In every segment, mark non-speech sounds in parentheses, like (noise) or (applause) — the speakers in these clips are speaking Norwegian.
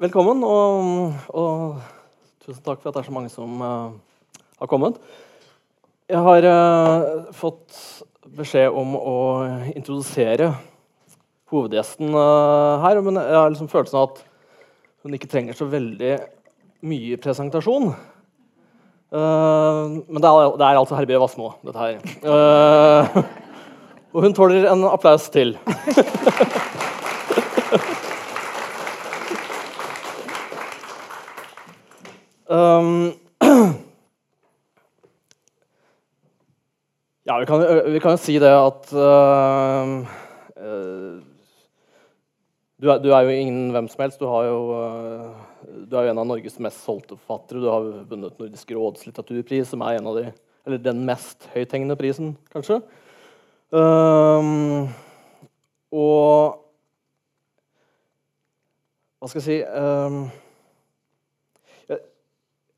Velkommen, og, og, tusen takk for at det er så mange som uh, har kommet. Jeg har uh, fått beskjed om å introdusere hovedgjesten uh, her. Men jeg har liksom følelsen av at hun ikke trenger så veldig mye presentasjon. men det er, det er altså Herbjørg Wassmo, dette her. (laughs) og hun tåler en applaus til. (laughs) Um, (clears throat) ja, vi kan, vi kan, jo si det at uh, du, er, du, er, jo ingen hvem som helst. Du, jo, uh, du, er jo en av Norges mest solgte forfattere. Du har vunnet Nordisk råds litteraturpris, som er en av de, eller den mest høythengende prisen, kanskje. Um, og Hva skal jeg si um,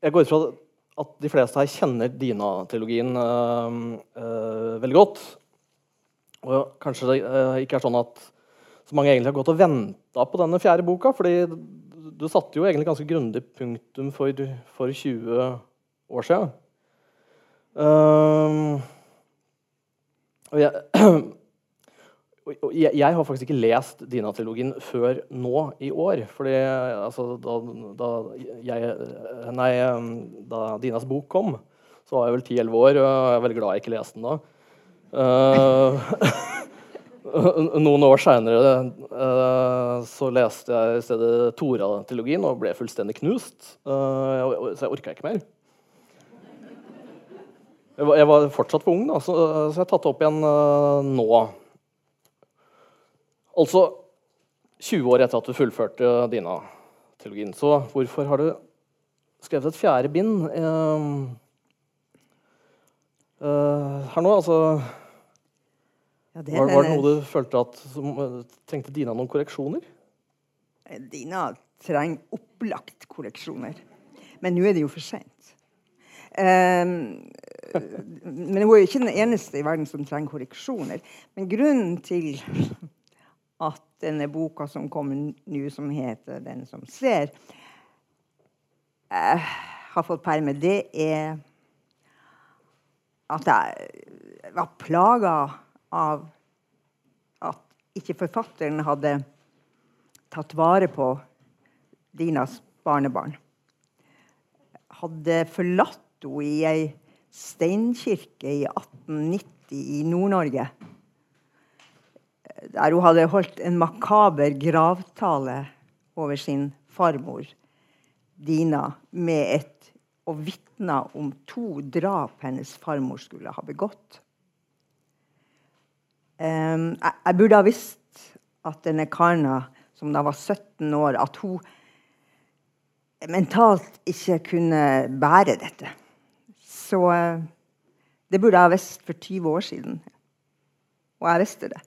jeg går ut fra at de fleste her kjenner Dina-trilogien øh, øh, veldig godt. Og kanskje det øh, ikke er sånn at så mange egentlig har gått og venta på denne fjerde boka. fordi du satte jo egentlig ganske grundig punktum for, for 20 år siden. Uh, og jeg, (clears throat) jeg, jeg, har faktisk ikke lest Dina-trilogien før nå i år. Fordi altså, da, da, jeg, nei, da, Dinas bok kom, så var jeg vel 10-11 år, og jeg er veldig glad jeg ikke leste den da. Uh, (laughs) noen år seinere uh, så leste jeg i stedet Tora-trilogien og ble fullstendig knust. Uh, så jeg orka ikke mer. Jeg var, jeg var, fortsatt for ung, da, så, så jeg har tatt det opp igjen nå. Altså 20 år etter at du fullførte Dina-trilogien. Så hvorfor har du skrevet et fjerde bind uh, uh, her nå? Altså ja, det, var, var, det noe du følte at som, Trengte Dina noen korreksjoner? Dina trenger opplagt korreksjoner. Men nå er det jo for sent. Um, men hun er jo ikke den eneste i verden som trenger korreksjoner. Men grunnen til at denne boka som kommer nå, som heter 'Den som ser', eh, har fått perme, det er at jeg var plaga av at ikke forfatteren hadde tatt vare på Dinas barnebarn. Hadde forlatt henne i ei steinkirke i 1890 i Nord-Norge der hun hadde holdt en makaber gravtale over sin farmor Dina med et og vitna om to drap hennes farmor skulle ha begått. Um, jeg, jeg, burde ha visst at denne Karna, som da var 17 år, at hun mentalt ikke kunne bære dette. Så uh, det burde jeg ha visst for 20 år siden. Og jeg visste det.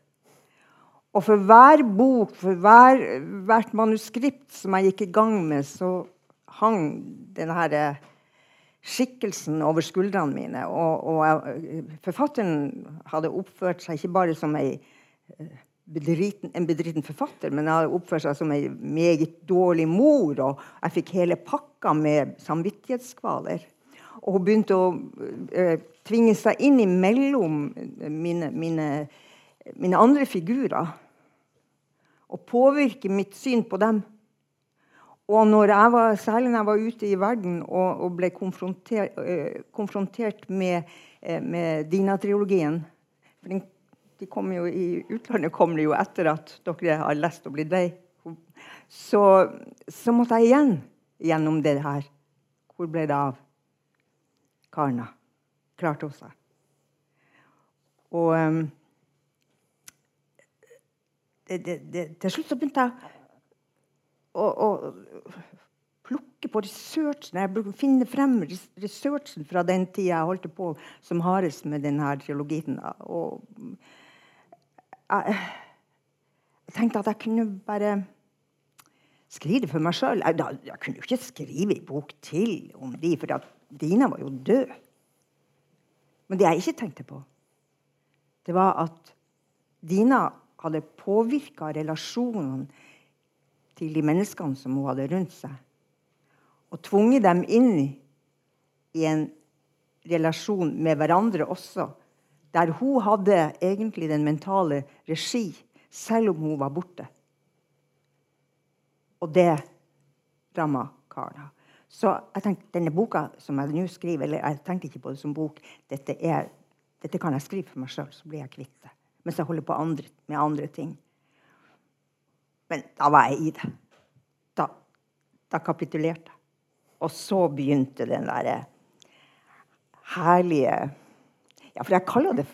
Og for hver bok, for hver, hvert manuskript som jeg gikk i gang med, så hang denne eh, skikkelsen over skuldrene mine. Og, og forfatteren hadde oppført seg ikke bare som ei eh, bedriten, en bedriten forfatter, men hadde oppført seg som ei meget dårlig mor. Og jeg fikk hele pakka med samvittighetskvaler. Og hun begynte å uh, tvinge seg inn imellom mine, mine, mine andre figurer og påvirke mitt syn på dem. Og jeg var, særlig når jeg var ute i verden og, og ble konfrontert, uh, konfrontert med, uh, med Dina-triologien for de kom jo I utlandet kommer det jo etter at dere har lest og blitt lei. Så, så, måtte jeg igjen gjennom det her. Hvor ble det av Karna? Klarte hun seg? Og um, det, det, til slutt så begynte jeg å, å plukke på researchen. Jeg finne frem researchen fra den tida jeg holdt på som hardest med denne trilogien. Og jeg, jeg, tenkte at jeg kunne bare skrive for meg sjøl. Jeg, jeg, kunne jo ikke skrive en bok til om de, for Dina var jo død. Men det jeg ikke tenkte på, det var at Dina hadde påvirka relasjonene til de menneskene som hun hadde rundt seg. Og tvunget dem inn i en relasjon med hverandre også, der hun hadde egentlig den mentale regi, selv om hun var borte. Og det ramma Karla. Så jeg tenkte, denne boka som jeg nå skriver, eller jeg tenkte ikke på det som bok, dette, er, dette kan jeg skrive for meg sjøl, så blir jeg kvitt det. Mens jeg holder på andre, med andre ting. Men da var jeg i det. Da, da kapitulerte jeg. Og så begynte den derre herlige Ja, for jeg kaller det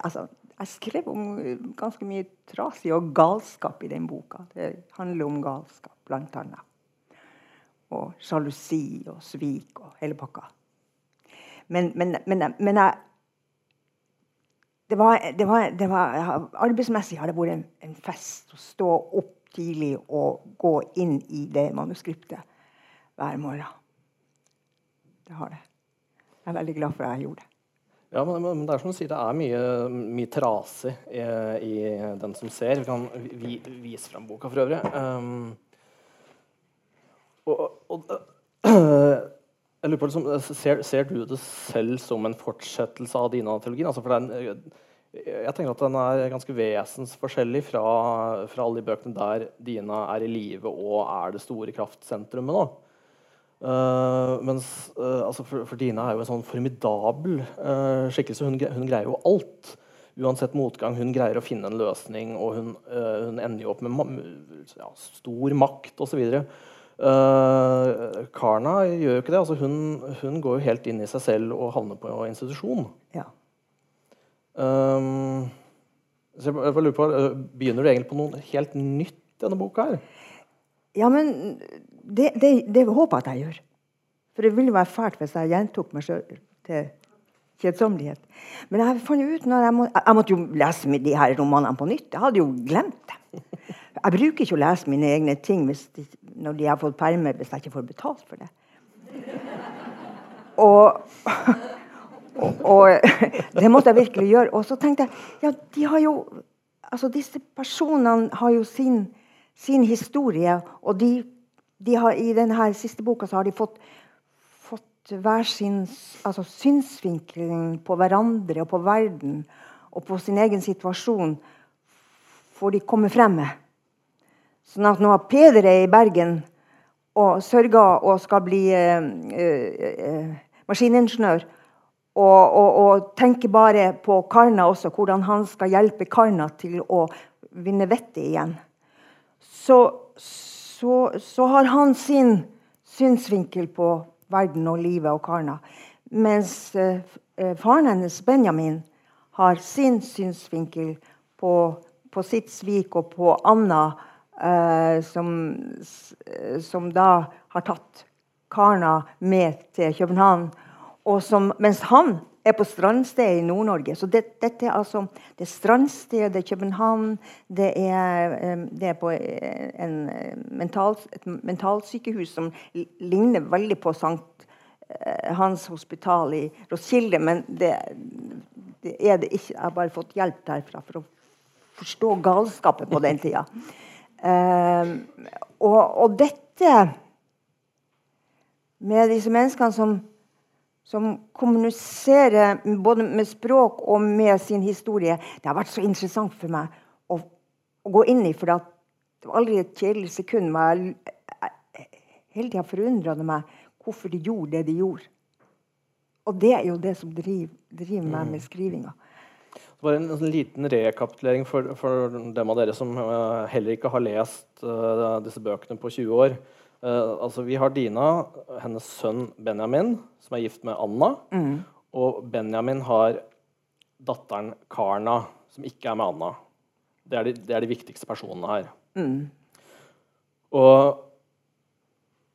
altså, Jeg skrev om ganske mye trasig og galskap i den boka. Det handler om galskap, blant annet. Og sjalusi og svik og hele pakka. Men, men, men, men jeg det var, det var, det var, arbeidsmessig har det vært en, en, fest å stå opp tidlig og gå inn i det manuskriptet hver morgen. Det har det. Jeg er veldig glad for at jeg gjorde det. Ja, men, men, det er som du sier, det er mye, mye trasig i, i, Den som ser. Vi kan vi, vise fram boka for øvrig. Um, og, og (clears throat) jeg lurer på, liksom, ser, ser, du det selv som en fortsettelse av Dina-trilogien? Altså, jeg tenker at den er ganske vesensforskjellig fra, fra alle de bøkene der Dina er i live og er det store kraftsentrumet nå. Uh, mens uh, altså for, for, Dina er jo en sånn formidabel uh, skikkelse. Hun, hun, greier jo alt. Uansett motgang. Hun greier å finne en løsning, og hun, hun ender jo opp med ja, stor makt osv. Uh, Karna gjør jo ikke det. Altså, hun, hun, går jo helt inn i seg selv og havner på institusjon. Ja. Um, så jeg lurer på, Begynner du egentlig på noe helt nytt i denne boka? her? Ja, men det, det, det håper jeg at jeg gjør. For det ville være fælt hvis jeg gjentok meg sjøl til kjedsommelighet. Men jeg fant ut når jeg, må, jeg måtte jo lese de her romanene på nytt. Jeg hadde jo glemt dem. Jeg bruker ikke å lese mine egne ting de, når de har fått permer, hvis jeg ikke får betalt for det. Og, og, og, det måtte jeg virkelig gjøre. Og så tenkte jeg ja, de har jo, altså disse personene har jo sin, sin historie, og de de har, I denne siste boka så har de fått, fått hver sin altså synsvinkel på hverandre og på verden og på sin egen situasjon får de komme frem med. Sånn at når Peder er i Bergen og sørger og skal bli eh, eh, maskiningeniør og, og, og, tenker bare på Karna også, hvordan han skal hjelpe Karna til å vinne vettet igjen, så så, så, har han sin synsvinkel på verden og livet og Karna. Mens eh, eh, faren hennes, Benjamin, har sin synsvinkel på, på sitt svik og på Anna, eh, som, som, da har tatt Karna med til København. Som, mens han er på strandstedet i Nord-Norge. Så det, dette er altså det er strandstedet København. Det er, det er på en mental, et mentalsykehus som ligner veldig på Sankt eh, Hans hospital i Roskilde, men det, det, er det ikke. Jeg har bare fått hjelp derfra for å forstå galskapet på den tida. Um, og, og dette med disse menneskene som som kommuniserer både med språk og med sin historie. Det har vært så interessant for meg å, å gå inn i. For det var aldri et kjedelig sekund. Men jeg, jeg, hele tida forundra det meg hvorfor de gjorde det de gjorde. Og det er jo det som driver, driver meg med skrivinga. Bare en, en, liten rekapitulering for, for, dem av dere som uh, heller ikke har lest uh, disse bøkene på 20 år. Uh, altså Vi har Dina, hennes sønn Benjamin, som er gift med Anna. Mm. Og Benjamin har datteren Karna, som ikke er med Anna. Det er de, det er de viktigste personene her. Mm. Og,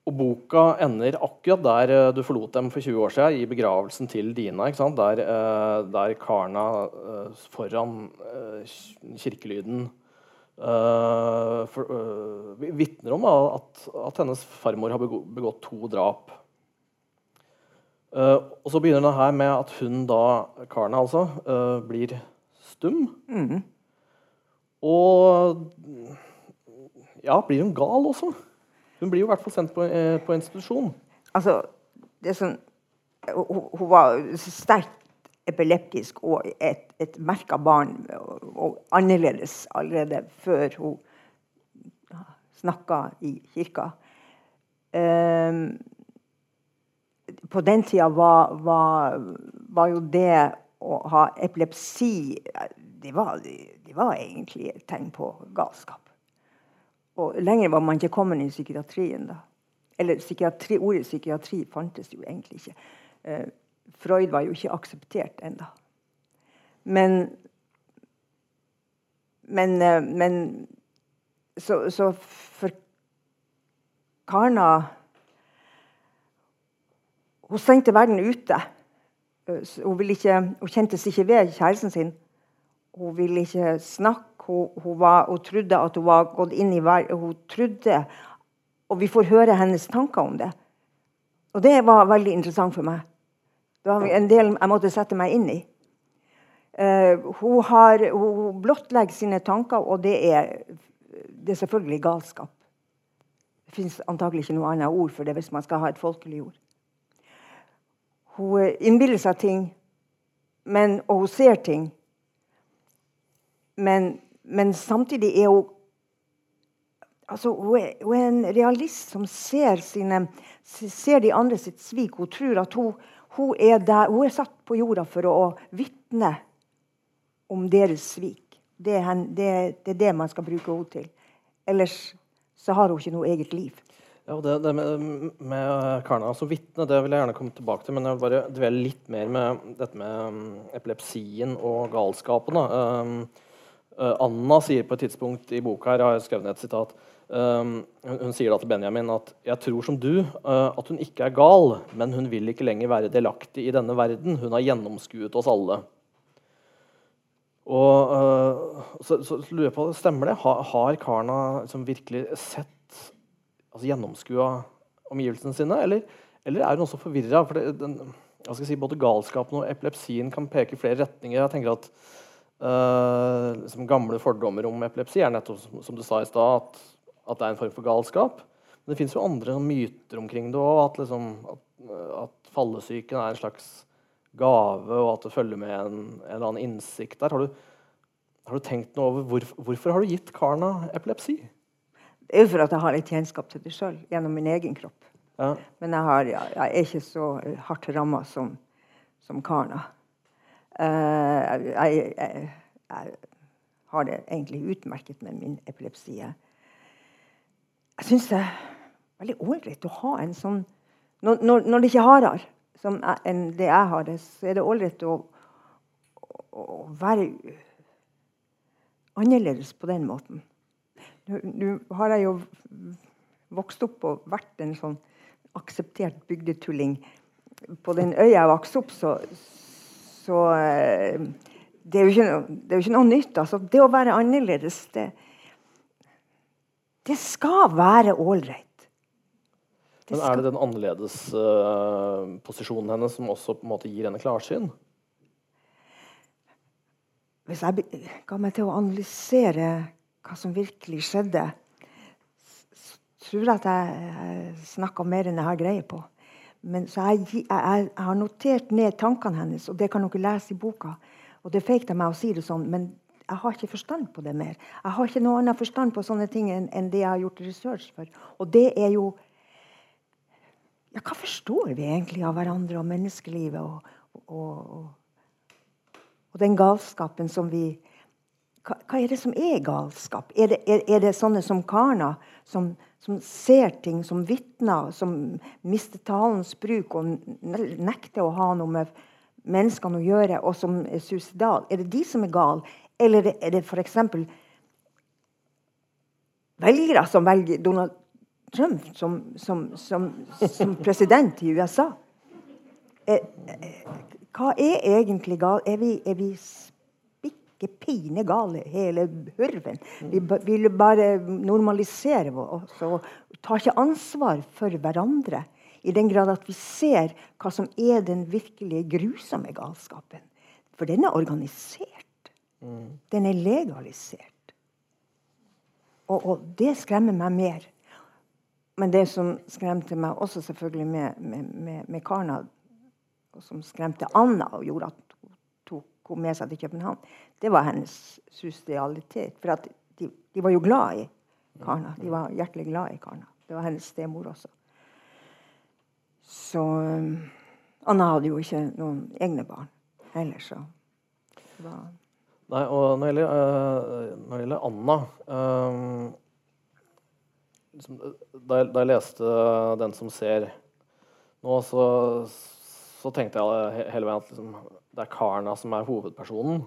og, boka ender akkurat der uh, du forlot dem for 20 år siden, i begravelsen til Dina. Der, uh, der, Karna foran kirkelyden uh, vitner om at, at, hennes farmor har begått to drap. Og så begynner det her med at hun da, Karna altså, blir stum. Mm. Og ja, blir hun gal også? Hun blir jo i hvert fall sendt på, eh, på institusjon. Altså, det som hun, hun var sterkt epileptisk og et, et merka barn, og, og, annerledes allerede før hun snakka i kirka. Um, på den tida var, var, var, jo det å ha epilepsi det var, det var egentlig et tegn på galskap. Og lenger var man ikke kommet i psykiatrien da. Eller psykiatri, ordet psykiatri fantes jo egentlig ikke. Eh, Freud var jo ikke akseptert ennå. Men men, eh, men så, så, for Karna Hun stengte verden ute. Uh, hun, ikke, hun kjentes ikke ved kjæresten sin. Hun ville ikke snakke. Hun, hun, var, hun, trodde at hun var gått inn i. Hun trodde Og vi får høre hennes tanker om det. Og det var veldig interessant for meg. Det var en del jeg måtte sette meg inn i. Uh, hun, har, hun blottlegger sine tanker, og det er, det er selvfølgelig galskap. Det fins antakelig ikke noe annet ord for det hvis man skal ha et folkelig ord. Hun innbiller seg ting, men, og hun ser ting. Men, men samtidig er hun altså, hun, er, en realist som ser, sine, ser de andre sitt svik. Hun tror at hun hun er, der, hun er satt på jorda for å vitne om deres svik. Det er, det, det er, det man skal bruke henne til. Ellers så har hun ikke noe eget liv. Ja, det, det med, med Karna som vitne det vil jeg gjerne komme tilbake til. Men jeg vil bare dvele litt mer med dette med um, epilepsien og galskapen. Um, uh, Anna sier på et tidspunkt i boka her, jeg har skrevet ned et sitat Um, hun, sier da til Benjamin at 'jeg tror som du uh, at hun ikke er gal, men hun vil ikke lenger være delaktig i denne verden. Hun har gjennomskuet oss alle'. Og uh, så, så, lurer jeg på, Stemmer det? Har, har Karna liksom virkelig sett altså gjennomskua omgivelsene sine, eller, eller, er hun også forvirra? For det, si, både galskapen og epilepsien kan peke i flere retninger. Jeg tenker at uh, liksom Gamle fordommer om epilepsi er nettopp som, du sa i stad, at at det er en form for galskap. Men det fins jo andre myter omkring det òg. At, liksom, at, at fallesyken er en slags gave, og at det følger med en, en eller annen innsikt der. Har du, har du tenkt noe over hvor, hvorfor har du gitt Karna epilepsi? Det er jo for at jeg har litt kjennskap til det sjøl gjennom min egen kropp. Ja. Men jeg, har, jeg, jeg, er ikke så hardt ramma som, som Karna. Uh, jeg, jeg, har det egentlig utmerket med min epilepsi. Jeg syns det er veldig ålreit å ha en sånn Når, når, det ikke er hardere som enn det jeg har det, så er det ålreit å, å, være annerledes på den måten. Nå har jeg jo vokst opp og vært en sånn akseptert bygdetulling. På den øya jeg vokste opp, så, så eh, det, er noe, det, er jo ikke noe, nytt. Altså, det å være annerledes, det, det skal være ålreit. Men er det den annerledes uh, posisjonen hennes som også på en måte gir henne klarsyn? Hvis jeg ga meg til å analysere hva som virkelig skjedde, så tror jeg at jeg snakka mer enn jeg har greie på. Men så jeg, jeg, jeg, har notert ned tankene hennes, og det kan dere lese i boka. Og det er feigt meg å si det sånn, men jeg har ikke forstand på det mer. Jeg har ikke noe annet forstand på sånne ting enn, enn det jeg har gjort research for. Og det er jo ja, Hva forstår vi egentlig av hverandre og menneskelivet og, og, og, og den galskapen som vi hva, hva, er det som er galskap? Er det, er, er det sånne som Karna, som, som, ser ting, som vitner, som mister talens bruk og nekter å ha noe med menneskene å gjøre, og som er suicidal? Er det de som er gale? Eller er det f.eks. velgere som velger Donald Trump som, som, som, som president i USA? Eh, eh, hva er egentlig galt? Er vi, er vi spikke pine gale, hele hurven? Vi vil bare normalisere oss og tar ikke ansvar for hverandre. I den grad at vi ser hva som er den virkelige grusomme galskapen. For den er organisert. Den er legalisert. Og, og, det skremmer meg mer. Men det som skremte meg også selvfølgelig med, med, med, med Karna, og som skremte Anna og gjorde at henne med seg til København, det var hennes sosialitet. For de, de, var jo glad i Karna. De var hjertelig glad i Karna. Det var hennes stemor også. Så um, Anna hadde jo ikke noen egne barn heller, så det var Nei, og når det gjelder, uh, når det gjelder Anna um, liksom, da, jeg, da, jeg, leste 'Den som ser' nå, så, så tenkte jeg hele veien at liksom, det er Karna som er hovedpersonen.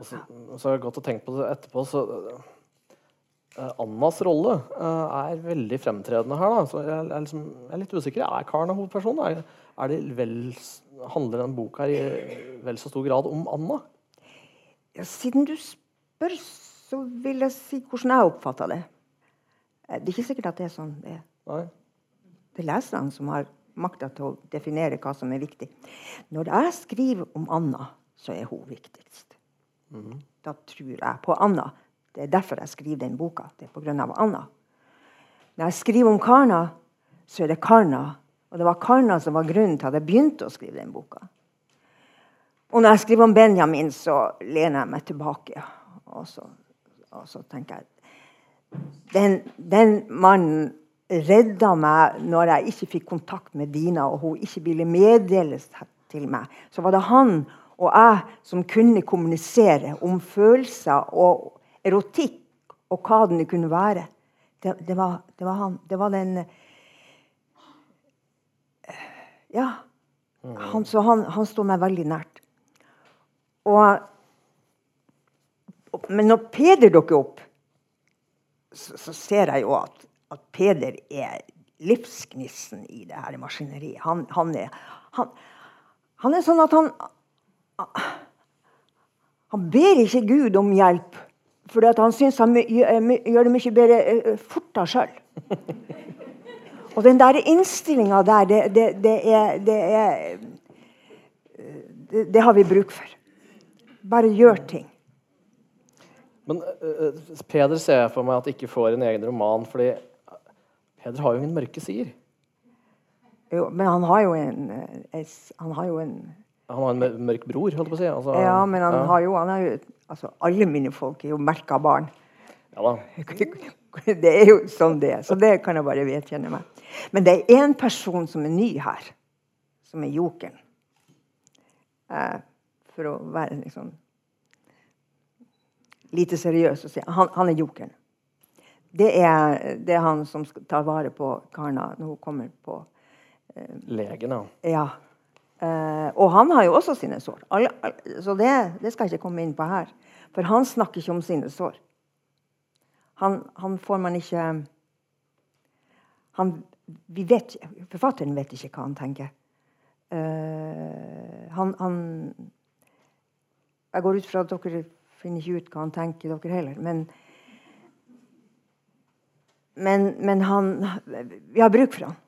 Og så, så har jeg gått og tenkt på det etterpå, så uh, Annas rolle uh, er veldig fremtredende her. Da. Så jeg, jeg, liksom, jeg, er litt usikker. Er Karna hovedpersonen? Er, er det vel, handler denne boka i vel så stor grad om Anna? Ja, siden du spør, så vil jeg si hvordan jeg oppfatter det. Eh, det er ikke sikkert at det er sånn det er. Nei. Det er leserne som har makta til å definere hva som er viktig. Når jeg skriver om Anna, så er hun viktigst. Mm. Da tror jeg på Anna. Det er derfor jeg skriver den boka. Det er pga. Anna. Når jeg skriver om Karna, så er det Karna. Og det var Karna som var grunnen til at jeg begynte å skrive den boka. Og når jeg skriver om Benjamin, så lener jeg meg tilbake. Og så, og så tenker jeg den, den mannen redda meg når jeg ikke fikk kontakt med Dina, og hun ikke ville meddeles til meg. Så var det han og jeg som kunne kommunisere om følelser og erotikk og hva den kunne være. Det, det, var, det var, han. Det var den Ja. Han, så han, han står meg veldig nært. Og, men når Peder dukker opp, så, så ser jeg jo at, at, Peder er livsgnissen i det her maskineriet. Han, han, er, han, han er sånn at han Han ber ikke Gud om hjelp, for han syns han gjør det mye bedre uh, fortere sjøl. Og den der innstillinga der, det, det, det, er, det, er det har vi bruk for. Bare gjør ting. Men uh, Peder ser jeg for meg at ikke får en egen roman, fordi Peder har jo ingen mørke sider. Jo, men han har jo en, han har jo en Han har en mørk bror, holdt på å si. Altså, ja, men han ja. har jo, han jo altså, Alle mine folk er jo merka barn. Ja da. (laughs) Det er jo sånn det er. Så det kan jeg bare vedkjenne meg. Men det er én person som er ny her, som er jokeren. Eh, for å være liksom lite seriøs og si han, han er jokeren. Det er, det er, han som tar vare på Karna når hun kommer på eh, Legen, ja. Eh, og han har jo også sine sår. Alle, alle, så det, det, skal jeg ikke komme inn på her. For han snakker ikke om sine sår. Han, han får man ikke han, vi vet, Forfatteren vet ikke hva han tenker. Eh, han, han, jeg går ut fra at dere finner ikke ut hva han tenker, dere heller. Men, men, men han Vi har bruk for han.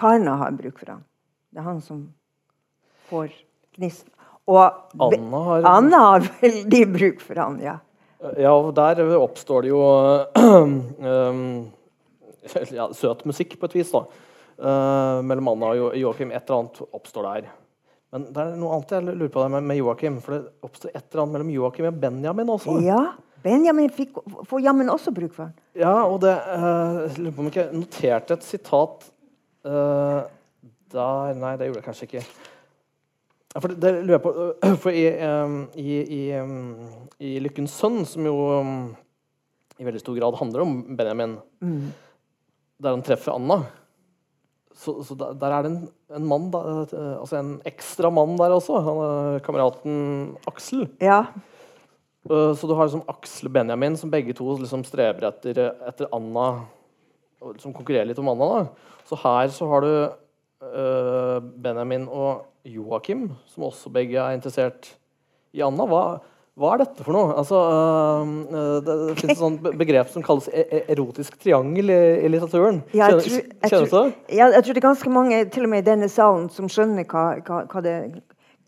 Karna har bruk for han. Det er han som får gnisten. Og Anna har, Anna har veldig bruk for han, ja. Ja, og der oppstår det jo (clears throat) um, ja, søt musikk på et vis. da. Uh, mellom Anna og Joakim. Et eller annet oppstår der. Men det er noe annet jeg lurer på med, med Joakim. For det oppstår et eller annet mellom Joakim og Benjamin også. Ja, Benjamin fikk, får jammen også bruk for den. Ja, og det uh, lurer på om jeg ikke noterte et sitat uh, der Nei, det gjorde jeg kanskje ikke. For det, det lurer jeg på uh, (clears throat) For i, um, i, i, um, i, 'Lykkens sønn', som jo um, i veldig stor grad handler om Benjamin, mm. der han treffer Anna så, så der, der, er det en, en mann, da, eh, altså en ekstra mann der også. Han, er kameraten Aksel. Ja. Uh, så du har liksom Aksel og Benjamin, som begge to liksom streber etter, etter Anna. Som konkurrerer litt om Anna. da. Så her så har du uh, Benjamin og Joakim, som også begge er interessert i Anna. Hva, hva er dette for noe? Altså, uh, det, det finnes et sånt begrep som kalles e, e erotisk triangel i, i litteraturen. Ja, jeg tror, jeg, tror, ja, jeg tror det er ganske mange til og med i denne salen som skjønner hva, hva, hva det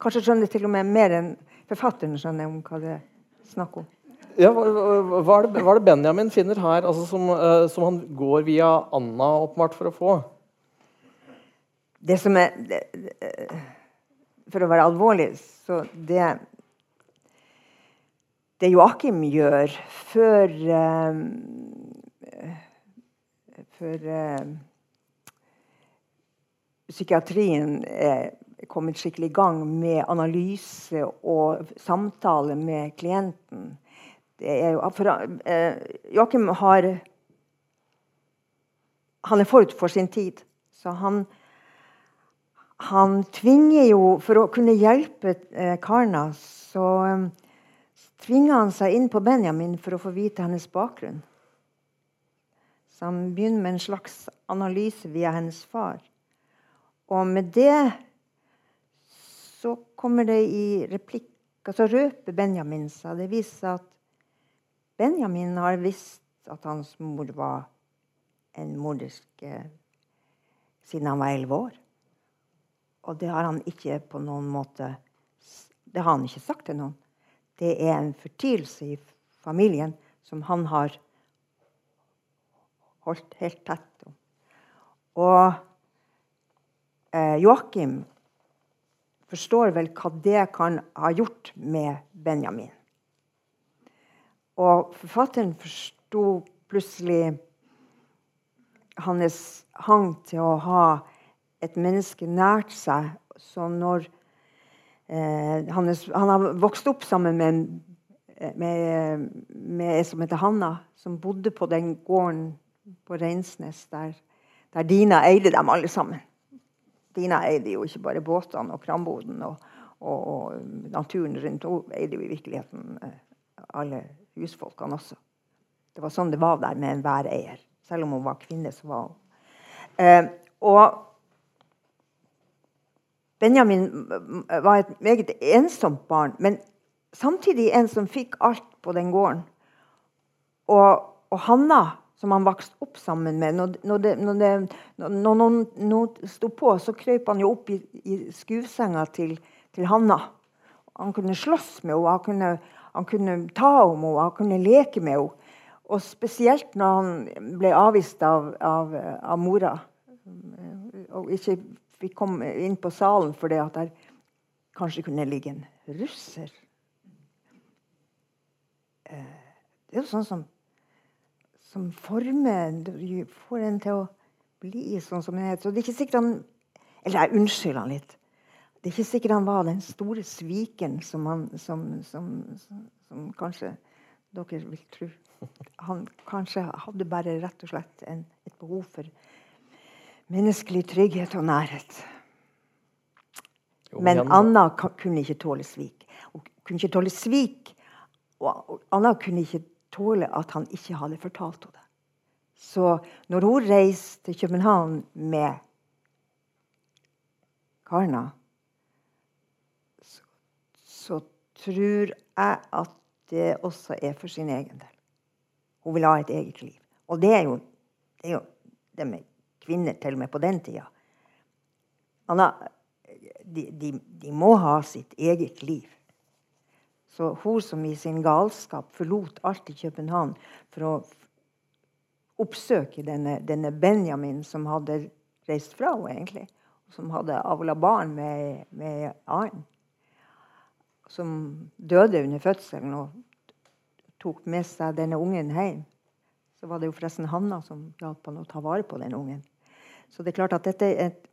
Kanskje skjønner til og med mer enn forfatteren skjønner om hva det er snakk om. Ja, hva, hva, er det, hva, er det, Benjamin finner her, altså som, uh, som, han går via Anna åpenbart for å få? Det som er det, det, For å være alvorlig, så det Det Joakim gjør før uh, Før uh, psykiatrien er kommet skikkelig i gang med analyse og samtale med klienten jo, for, eh, Joakim har Han er forut for sin tid. Så han, han tvinger jo For å kunne hjelpe eh, Karna, så eh, tvinger han seg inn på Benjamin for å få vite hennes bakgrunn. Så han begynner med en slags analyse via hennes far. Og med det så kommer det i replikk Så røper Benjamin seg. Det viser seg at Benjamin har visst at hans mor var en morderske siden han var elleve år. Og det har han ikke på noen måte Det har han ikke sagt til noen. Det er en fortielse i familien som han har holdt helt tett om. Og eh, Joakim forstår vel hva det kan ha gjort med Benjamin. Og forfatteren forsto plutselig hans hang til å ha et menneske nært seg. Så når eh, han, er, han, har vokst opp sammen med, med, med ei som heter Hanna, som bodde på den gården på Reinsnes der, der Dina eide dem alle sammen. Dina eide jo ikke bare båtene og kramboden og, og, og naturen rundt. Hun eide jo i virkeligheten eh, alle husfolkene også. Det var sånn det var der med enhver eier. Selv om hun var kvinne, så var hun eh, Og Benjamin var et meget ensomt barn, men samtidig en som fikk alt på den gården. Og, og Hanna, som han vokste opp sammen med Når, det, når, det, når noen, noen sto på, så krøp han jo opp i, i skuesenga til, til Hanna. Han kunne slåss med henne. Han kunne, han kunne ta om henne, han kunne leke med henne. Og spesielt når han ble avvist av, av, av mora og ikke fikk komme inn på salen fordi at der kanskje kunne ligge en russer. Eh, det er jo sånn som, som former Får en til å bli sånn som en er. Så det er ikke sikkert han Eller jeg unnskylder han litt. Det er ikke sikkert han var den store sviken som, han, som, som, som kanskje dere vil tro. Han kanskje hadde bare rett og slett en, et behov for menneskelig trygghet og nærhet. Men Anna kunne ikke tåle svik. Hun kunne ikke tåle svik. Og Anna kunne ikke tåle at han ikke hadde fortalt henne det. Så når hun reiste til København med Karna så tror jeg at det også er for sin egen del. Hun vil ha et eget liv. Og det er jo det, er jo det med kvinner til og med på den tida. De, de, de, må ha sitt eget liv. Så hun som i sin galskap forlot alt i København for å oppsøke denne, denne Benjamin som hadde reist fra henne, egentlig. Som hadde avla barn med, med annen som døde under fødselen og tok med seg denne ungen hjem. Så var det jo forresten Hanna som hjalp han å ta vare på den ungen. Så det er klart at dette er et,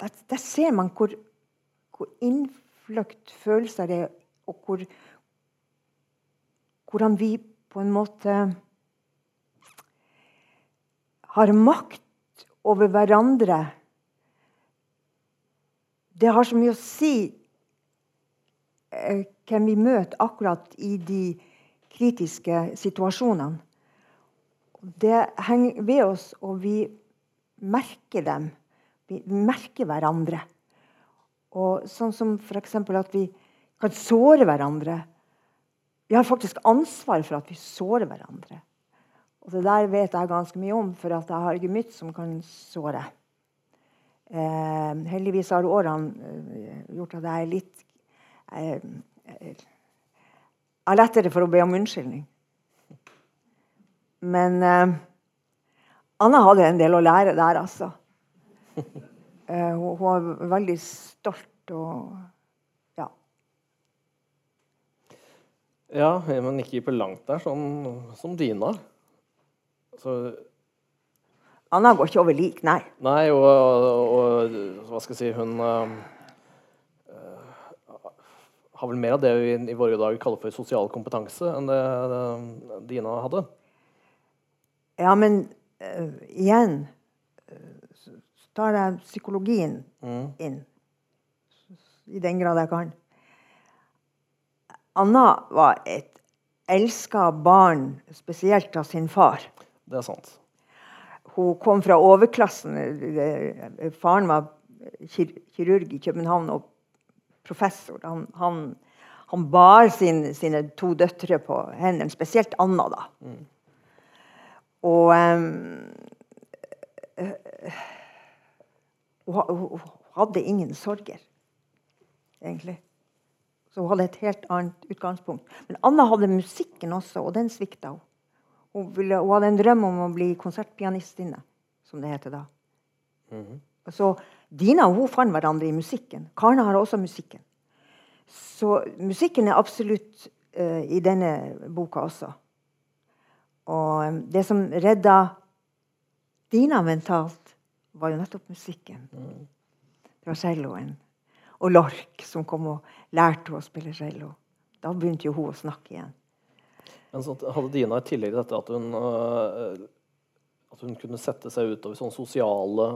der, der, ser man hvor, hvor innfløkt følelser det er, og hvor, hvordan vi på en måte har makt over hverandre. Det har så mye å si Eh, hvem vi møter akkurat i de kritiske situasjonene. Det henger ved oss, og vi merker dem. Vi merker hverandre. Og sånn som f.eks. at vi kan såre hverandre. Vi har faktisk ansvar for at vi sårer hverandre. Og det der vet jeg ganske mye om, for jeg har ikke mye som kan såre. Eh, heldigvis har årene eh, gjort at jeg er litt jeg, har lettere for å be om unnskyldning. Men eh, Anna hadde en del å lære der, altså. Eh, hun, hun var veldig stolt og Ja. Ja, men ikke på langt der, sånn som Dina. Så Anna går ikke over lik, nei. Nei, og, og, og hva skal jeg si Hun øh, har vel mer av det vi i våre dager kaller for sosial kompetanse, enn det, det Dina hadde. Ja, men uh, igjen uh, så tar jeg psykologien Mm. inn. I den grad jeg kan. Anna var et elska barn, spesielt av sin far. Det er sant. Hun kom fra overklassen. Faren var kirurg i København og professor. Han, han, han bar sin, sine to døtre på hendene, spesielt Anna, da. Og eh, hun, ha- hun hadde ingen sorger, egentlig. Så hun hadde et helt annet utgangspunkt. Men Anna hadde musikken også, og den svikta hun. Hun, ville, hun hadde en drøm om å bli konsertpianistinne, som det heter da. Og Så Dina og hun fant hverandre i musikken. Karna har også musikken. Så musikken er absolutt uh, i denne boka også. Og eh, det som redda Dina mentalt, var jo nettopp musikken. Det var celloen. Og Lork, som kom og lærte henne å spille cello. Da begynte jo hun å snakke igjen. Men så hadde Dina i tillegg til dette at hun, øh, at hun kunne sette seg utover sånne sosiale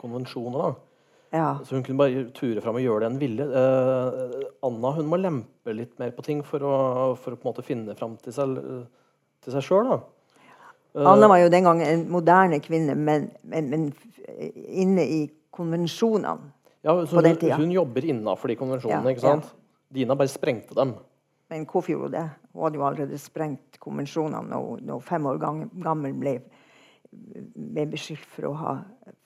konvensjoner. Ja. Så hun kunne bare ture fram og gjøre det hun ville. Eh, Anna hun må lempe litt mer på ting for å, for å på en måte finne fram til seg, til seg sjøl. Anna var jo den gangen en moderne kvinne, men, men, men inne i konvensjonene. Ja, så på den tida. hun jobber innafor de konvensjonene. Ikke sant? Dina bare sprengte dem. Men hvorfor gjorde hun det? Hun hadde jo allerede sprengt konvensjonene når hun fem år gammel ble, ble beskyldt for å, ha,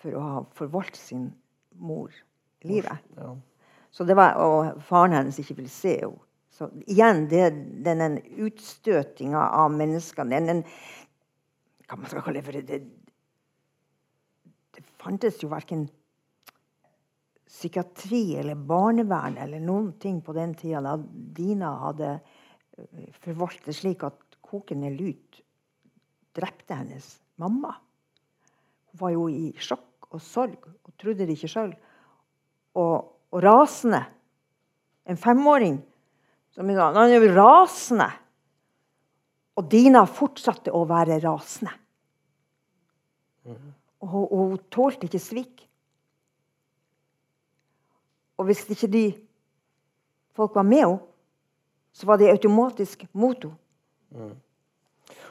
for å ha forvoldt sin mor livet. Ja. Så det var, og faren hennes ikke ville se henne. Så igjen, det, den utstøtinga av menneskene den, Hva man skal kalle det for det, det fantes jo verken psykiatri eller barnevern eller noen ting på den tida da Dina hadde forvaltet det slik at kokende lut drepte hennes mamma. Hun var jo i sjokk og sorg og trodde det ikke sjøl. Og, og rasende. En femåring som sa han er jo rasende. Og Dina fortsatte å være rasende. Og hun, og hun tålte ikke svik. Og hvis ikke de folk var med henne, så var de automatisk mot henne.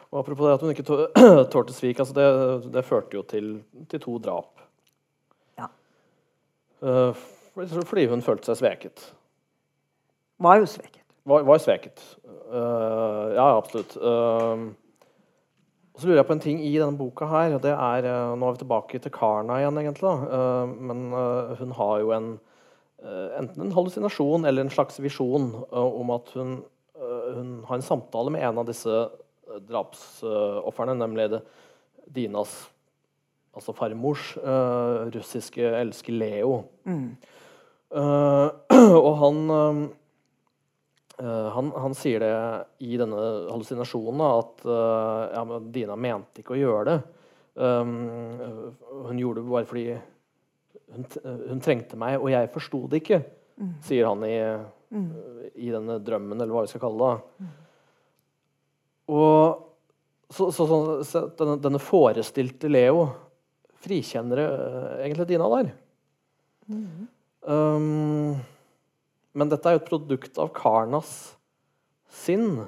Og apropos det at hun ikke tå- (clears throat) tålte svik, altså det, det førte jo til, til to drap. Ja. Uh, fordi hun følte seg sveket. Var jo sveket. Var, var sveket. Uh, ja, absolutt. Uh, og så lurer jeg på en ting i denne boka her. det er, Nå er vi tilbake til Karna igjen, egentlig. men hun har jo en enten en hallusinasjon eller en slags visjon eh, om at hun, eh, hun har en samtale med en av disse uh, drapsofrene, nemlig det, Dinas altså farmors uh, russiske elsker Leo. Eh, (clears throat) og han eh, Eh, han, han sier det i denne hallusinasjonen at eh, ja, men Dina mente ikke å gjøre det. Um, hun gjorde det bare fordi hun, hun trengte meg, og jeg forsto det ikke, sier han i, i denne drømmen, eller hva vi skal kalle det. Og så, så, så, denne, denne forestilte Leo frikjenner eh, egentlig Dina der. Um, men dette er jo et produkt av Karnas sinn.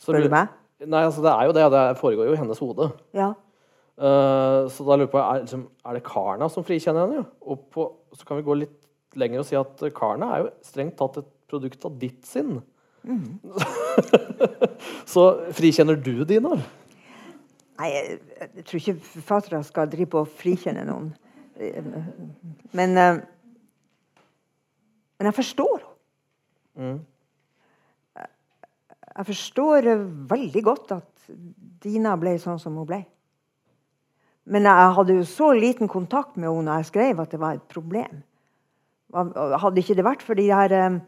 Spør du meg? Nei, altså det er jo det. Det foregår jo i hennes hode. Ja. Eh, så da lurer jeg på, er, liksom, er det Karna som frikjenner henne? Og på, så kan vi gå litt lenger og si at Karna er jo strengt tatt et produkt av ditt sinn. (laughs) så frikjenner du Dina? Nei, jeg, jeg tror ikke forfattere skal drive på å frikjenne noen. Men, eh, men jeg forstår henne. jeg forstår veldig godt at Dina ble sånn som hun ble. Men jeg hadde jo så liten kontakt med henne når jeg skrev at det var et problem. Hadde ikke det vært for de her um,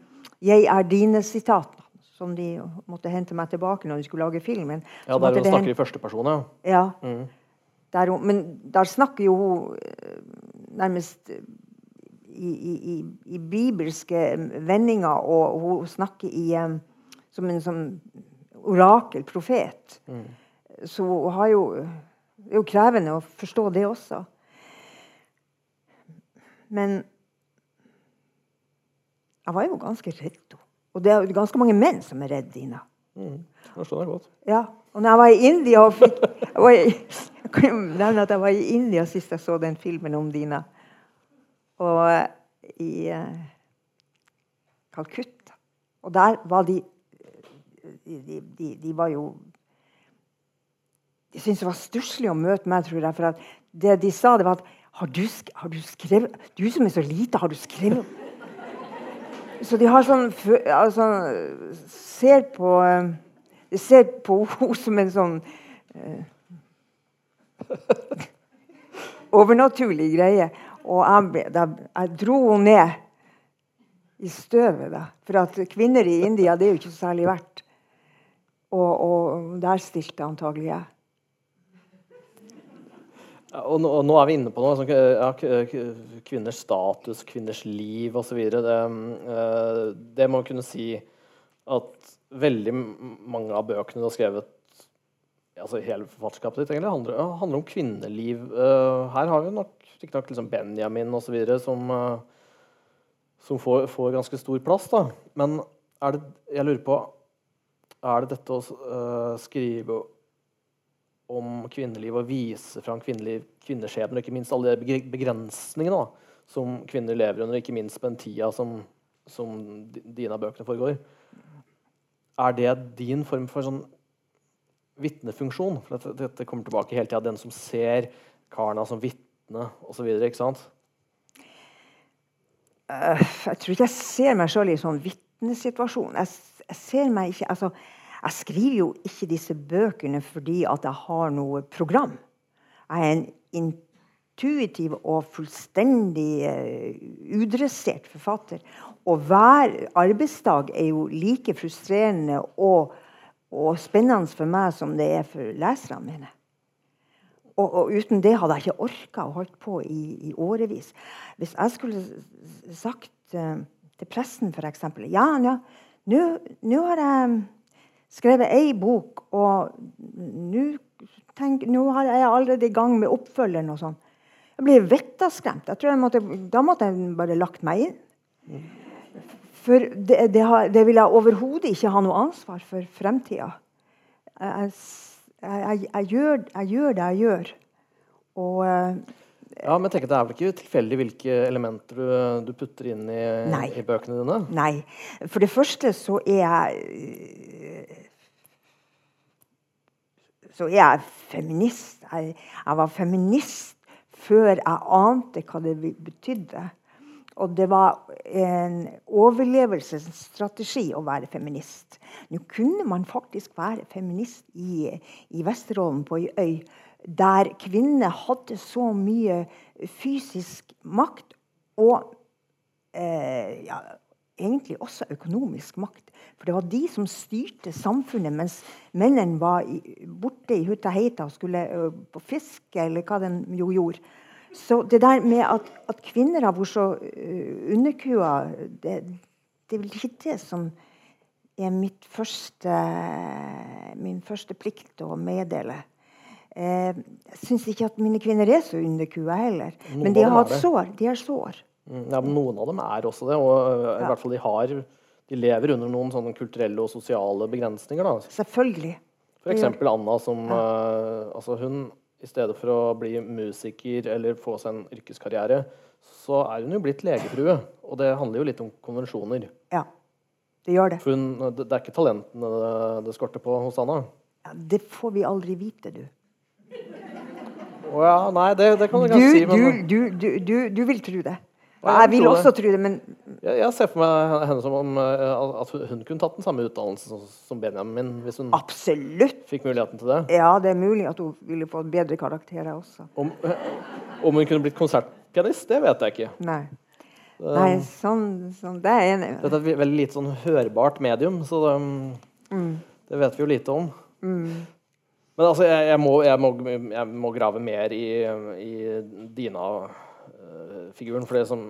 'jeg er dine'-sitatene som de måtte hente meg tilbake når de skulle lage filmen Ja, Der hun snakker i første person, ja. ja. Mm. Der men der snakker jo hun eh, nærmest i, i, i, bibelske vendinger, og hun snakker i, som en sånn orakel, profet. Mm. Så hun har jo Det er jo krevende å forstå det også. Men jeg var jo ganske redd. Og det er ganske mange menn som er redd Dina. Mm, det skjønner godt. Ja, og når jeg var i India og fikk, jeg, var jeg kan jo nevne at jeg var i India sist jeg så den filmen om Dina. Og i uh, Calcutta. Og der var de De, de, de var jo De syntes det var stusslig å møte meg, tror jeg. For det de sa, det var at har du, har du skrevet Du som er så lite, har du skrevet så de har sånn altså, Ser på De ser på henne som en sånn uh, overnaturlig greie. Og jeg, da, jeg dro henne ned i støvet. Da. For at kvinner i India det er jo ikke særlig verdt. Og, og der stilte antagelig jeg. Og nå, og nå, er vi inne på noe sånn, ja, kvinners status, kvinners liv osv. Det, uh, det må kunne si at veldig mange av bøkene du har skrevet altså Hele forfatterskapet ditt egentlig handler, handler om kvinneliv. Uh, her har vi nok riktignok liksom Benjamin osv. som, som får, får, ganske stor plass. Da. Men er det, jeg lurer på Er det dette å skrive om kvinneliv og vise fram kvinneskjebner, ikke minst alle de begrensningene da, som kvinner lever under, ikke minst på den tida som, som dine bøkene foregår. Er det din form for sånn vitnefunksjon? For dette, dette, kommer tilbake hele tida. Den som ser Karna som vitne osv. Ikke sant? Uh, jeg tror ikke jeg ser meg sjøl i en sånn vitnesituasjon. Jeg, jeg ser meg ikke altså, jeg skriver jo ikke disse bøkene fordi at jeg har noe program. Jeg er en intuitiv og fullstendig uh, udressert forfatter. Og hver arbeidsdag er jo like frustrerende og, og spennende for meg som det er for leserne mine. Og, og, uten det hadde jeg ikke orka å holde på i, i årevis. Hvis jeg skulle sagt uh, til pressen, f.eks. Ja, ja, nå har jeg skrevet ei bok, og nå er jeg allerede i gang med oppfølgeren. og sånn. Jeg blir vettaskremt. Jeg jeg måtte, da måtte jeg bare lagt meg inn. For det, det, har, det vil jeg overhodet ikke ha noe ansvar for fremtida. Jeg, jeg, jeg, gjør, jeg, gjør, det jeg gjør. Og eh, ja, men tenk, Det er vel ikke tilfeldig hvilke elementer du, du putter inn i, i, bøkene dine? Nei. For det første så er jeg så er jeg feminist. Jeg, jeg, var feminist før jeg ante hva det betydde. Og det var en overlevelsesstrategi å være feminist. Nå kunne man faktisk være feminist i, i Vesterålen, på ei øy, der kvinner hadde så mye fysisk makt og eh, ja, egentlig også økonomisk makt. For det var de som styrte samfunnet, mens mennene var borte i Hutaheita og skulle på fiske, eller hva de jo gjorde. Så det der med at, at kvinner har vært så uh, underkua, det, det, er vel ikke det som er første, min første plikt å meddele. Eh, jeg syns ikke at mine kvinner er så underkua heller. Men de har hatt sår. De har sår. Mm, ja, men Noen av dem er også det. og eh, i ja. hvert fall de, har, de lever under noen sånne kulturelle og sosiale begrensninger. Da. Selvfølgelig. F.eks. Anna som ja. uh, altså hun, I stedet for å bli musiker eller få seg en yrkeskarriere, så er hun jo blitt legefrue. Og det handler jo litt om konvensjoner. Ja, det gjør det. For hun, det, er ikke talentene det, det skorter på hos Anna. Ja, det får vi aldri vite, du. Å oh, ja, nei, det, det kan du kanskje si. Men... Du, du, du, du, vil tro det. Og jeg, jeg vil også det. tro det, men Jeg, jeg ser for meg henne som om eh, at hun kunne tatt den samme utdannelsen som- Benjamin, hvis hun absolutt. fikk muligheten til det. Ja, det er mulig at hun ville fått bedre karakterer også. Om, eh, om hun kunne blitt konsertpianist, det vet jeg ikke. Nei. Nei, sånn, sånn Det er enig. Dette er et veldig lite sånn hørbart medium, så det, Mm. det vet vi jo lite om. Men altså, jeg, jeg, må, jeg, må, jeg må grave mer i, i Dina-figuren, for det som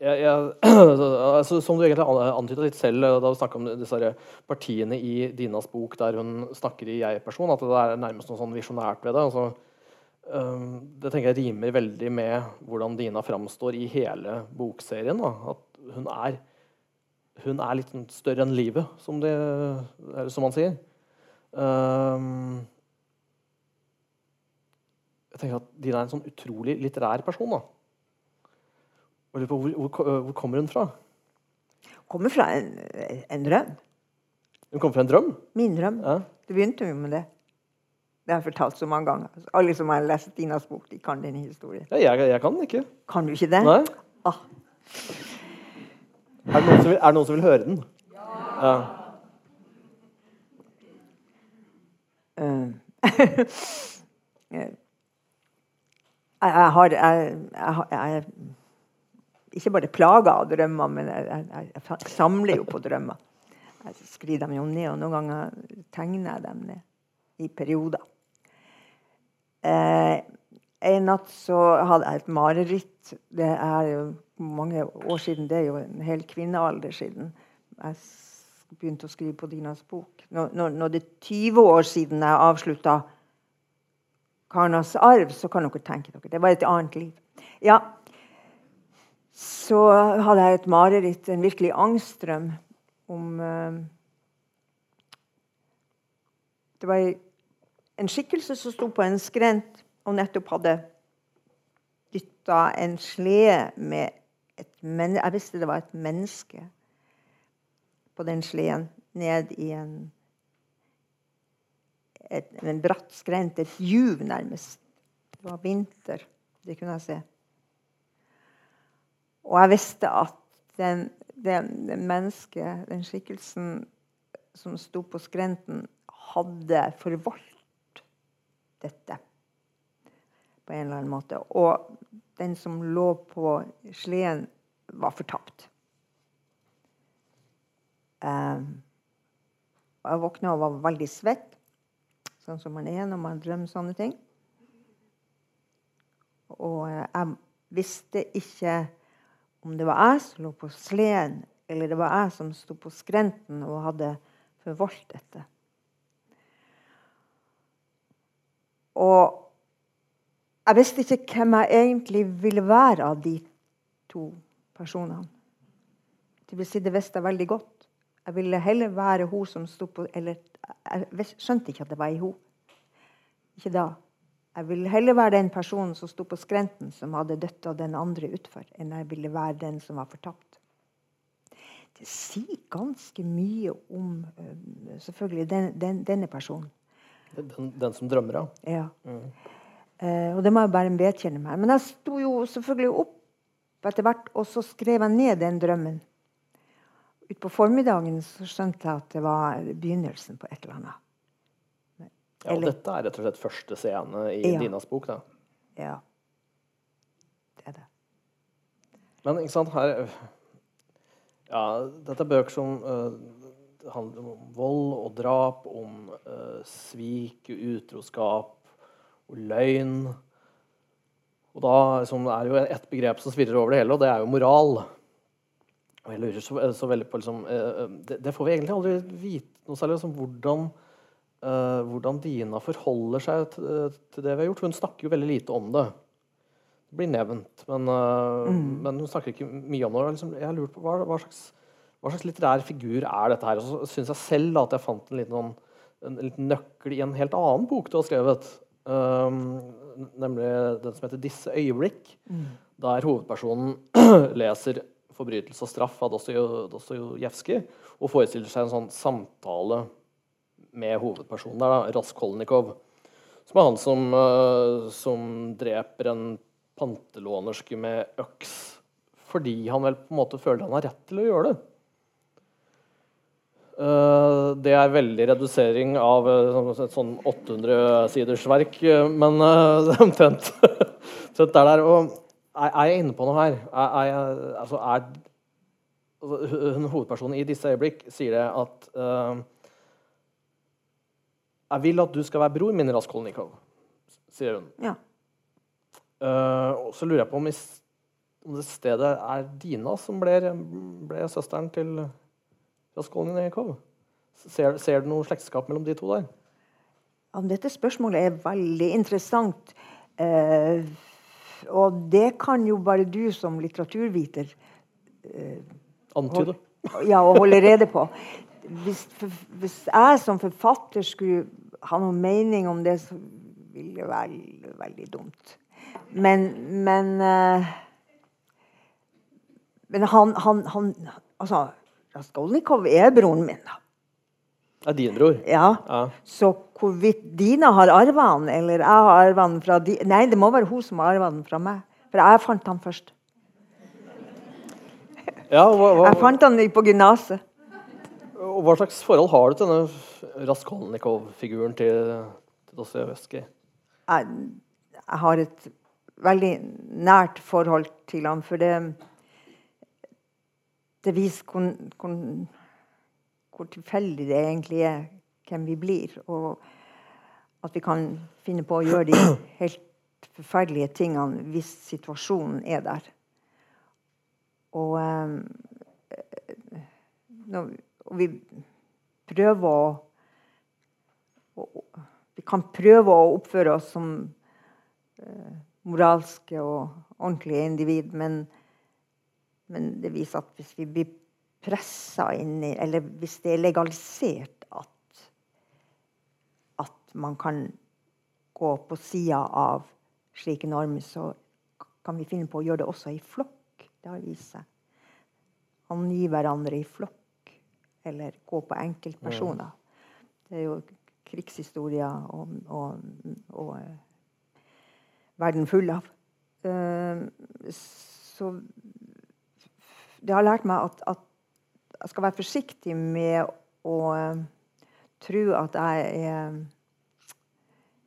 (clears throat) altså, Som du egentlig antyda litt selv eh, da du snakka om disse partiene i Dinas bok der hun snakker i jeg-person, at det er nærmest noe sånn visjonært ved det. altså Um, det tenker jeg rimer veldig med hvordan Dina framstår i hele bokserien. Da. At hun er, hun er litt større enn livet, som, det, som man sier. Um, jeg tenker at Dina er en sånn utrolig litterær person. da. Og lurer på hvor, hvor, hvor kommer hun fra? Kommer fra en, en drøm. Hun kommer fra en drøm? Min drøm. Ja. Det begynte jo med det. Det har jeg fortalt så mange ganger. Alle som har lest Dinas bok, de kan denne historien. Ja, jeg, jeg kan den ikke. Kan du ikke det? Nei. Ah, Er det noen som vil, er det noen som vil høre den? Ja. eh, (laughs) jeg, jeg har jeg, jeg, jeg ikke bare plaga av drømmer, men jeg, jeg, samler jo på drømmer. Jeg skriver dem jo ned, og noen ganger tegner jeg dem ned i perioder. Eh, en natt så hadde jeg et mareritt. Det er jo mange år siden. Det er jo en hel kvinnealder siden. Jeg begynte å skrive på Dinas bok. Når, når, det er 20 år siden jeg avslutta Karnas arv, så kan dere tenke dere. Det var et annet liv. Ja, så hadde jeg et mareritt, en virkelig angstdrøm, om eh, Det var en skikkelse som sto på en skrent og nettopp hadde dytta en slede med et men Jeg visste det var et menneske på den sleden ned i en et, en bratt skrent, et juv nærmest. Det var vinter, det kunne jeg se. Og jeg visste at den, den, den mennesket, den skikkelsen som sto på skrenten, hadde forvalt dette på en eller annen måte. Og den som lå på sleden, var fortapt. Um, jeg våkna og var veldig svett, sånn som man er når man drømmer sånne ting. Og eh, jeg visste ikke om det var jeg som lå på sleden, eller det var jeg som sto på skrenten og hadde forvoldt dette. Og jeg visste ikke hvem jeg egentlig ville være av de to personene. Det vil si, det visste jeg veldig godt. Jeg ville heller være hun som sto på Eller jeg skjønte ikke at det var ei hun. Ikke da. Jeg ville heller være den personen som sto på skrenten, som hadde døtta den andre utfor, enn jeg ville være den som var fortapt. Det sier ganske mye om øh, selvfølgelig den, den, denne personen. Den, den som drømmer, ja. Ja. Eh, og det må jeg bare vedkjenne meg. Men jeg sto jo selvfølgelig opp etter hvert, og så skrev jeg ned den drømmen. Utpå formiddagen så skjønte jeg at det var begynnelsen på et eller annet. ja og dette er rett og slett første scene i Ja. Dinas bok. da. Ja. Det er det. Men ikke sant, her Ja, dette er bøker som uh, handler om vold og drap, om uh, svik, utroskap og løgn. Og da liksom, er det jo ett begrep som svirrer over det hele, og det er jo moral. Og jeg lurer så, så veldig på liksom, eh, det, det får vi egentlig aldri vite noe særlig om hvordan, uh, hvordan Dina forholder seg til, til det vi har gjort. Hun snakker jo veldig lite om det. Det blir nevnt, men, øh, men hun snakker ikke mye om det. Liksom, jeg lurt på hva, hva, slags, hva slags litterær figur er dette her? Og så syns jeg selv da, at jeg fant en liten, sånn, en, en liten nøkkel i en helt annen bok du har skrevet. Um, nemlig den som heter 'Disse øyeblikk', der hovedpersonen (clears throat) leser 'Forbrytelse og straff' av Dostojev- Dostojevskij og forestiller seg en sånn samtale med hovedpersonen der, da, Raskolnikov. Som er han som, øh, som dreper en pantelånerske med øks fordi han vel på en måte føler han har rett til å gjøre det. Uh, det er veldig redusering av uh, et sånn 800-siders verk, men (laughs) det er omtrent der. Og er, er, jeg inne på noe her? Er, er, altså, er altså, Hovedpersonen i disse øyeblikk sier det at Jeg vil at du skal være bror min, Raskolnikov, sier hun. Ja. og så lurer jeg på om det stedet er Dina som ble, ble søsteren til Raskolnikov. Ser, ser, du noe slektskap mellom de to der? Ja, dette spørsmålet er veldig interessant. Eh, og det kan jo bare du som litteraturviter eh, Antyde. Ja, og holde rede på. Hvis, for, hvis, jeg som forfatter skulle ha noen mening om det, så ville det være veldig dumt. Men, men eh, men han, han, han altså, Raskolnikov er broren min. da. Er din bror? Ja. ja. Så hvorvidt Dina har arva han, eller jeg har arva han fra Dina Nei, det må være hun som har arva han fra meg. For jeg fant han først. Ja, hva, hva, jeg fant han på gymnaset. Hva slags forhold har du til denne Raskolnikov-figuren til, til Dostojevskij? Jeg, jeg har et veldig nært forhold til ham. For det det viser hvor, hvor, tilfeldig det egentlig er hvem vi blir. Og at vi kan finne på å gjøre de helt forferdelige tingene hvis situasjonen er der. Og, eh, og vi prøver å Vi kan prøve å oppføre oss som eh, moralske og ordentlige individ, men men det viser at hvis vi blir pressa inn i Eller hvis det er legalisert at, at man kan gå på sida av slike normer, så kan vi finne på å gjøre det også i flokk. Det har vist seg. Angi hverandre i flokk. Eller gå på enkeltpersoner. Det er jo krigshistorier og, og, og uh, verden full av. Uh, så det har lært meg at, at, jeg skal være forsiktig med å uh, tro at jeg er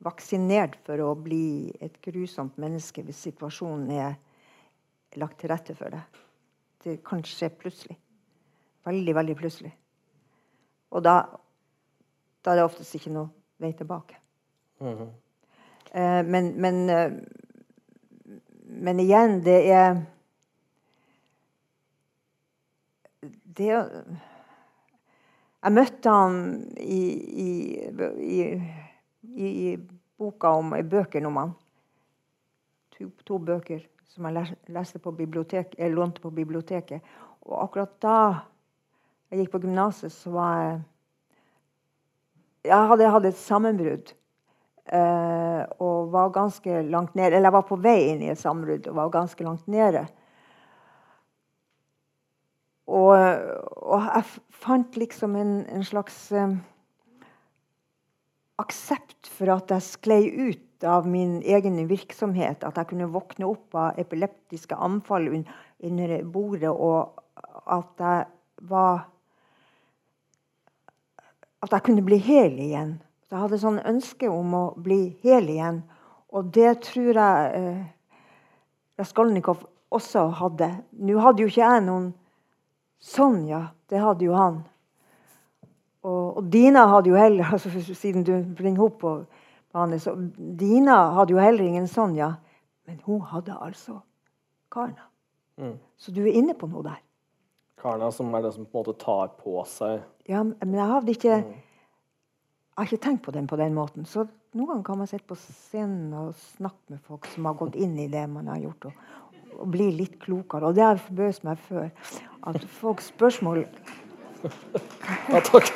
vaksinert for å bli et grusomt menneske hvis situasjonen er lagt til rette for det. Det kan skje plutselig. Veldig, veldig plutselig. Og da, da er det oftest ikke noe vei tilbake. Mm -hmm. men, men, uh, men igjen, det er det Jeg møtte han i, i, i, i boka om bøkene om han. To, to, bøker som jeg leste på bibliotek, jeg lånte på biblioteket. Og akkurat da jeg gikk på gymnaset, så var jeg Jeg hadde hatt et sammenbrudd. Uh, og var ganske langt nede. Eller jeg var på vei inn i et sammenbrudd og var ganske langt nede. Og, og jeg fant liksom en, en slags eh, aksept for at jeg sklei ut av min egen virksomhet. At jeg kunne våkne opp av epileptiske anfall under bordet, og at jeg var At jeg kunne bli hel igjen. Jeg hadde sånn ønske om å bli hel igjen. Og det tror jeg eh, Raskolnikov også hadde. Nå hadde jo ikke jeg noen Sånn, ja. Det hadde jo han. Og, og Dina hadde jo heller (laughs) altså, Siden du bringer opp på bane, Dina hadde jo heller ingen Sonja. Men hun hadde altså Karna. Mm. Så du er inne på noe der. Karna som er det som på en måte tar på seg Ja, men jeg hadde ikke mm. Jeg har ikke tenkt på den på den måten. Så noen ganger kan man sitte på scenen og snakke med folk som har gått inn i det man har gjort, og, og bli litt klokere. Og det har forbøst meg før. At folks spørsmål Ja, takk.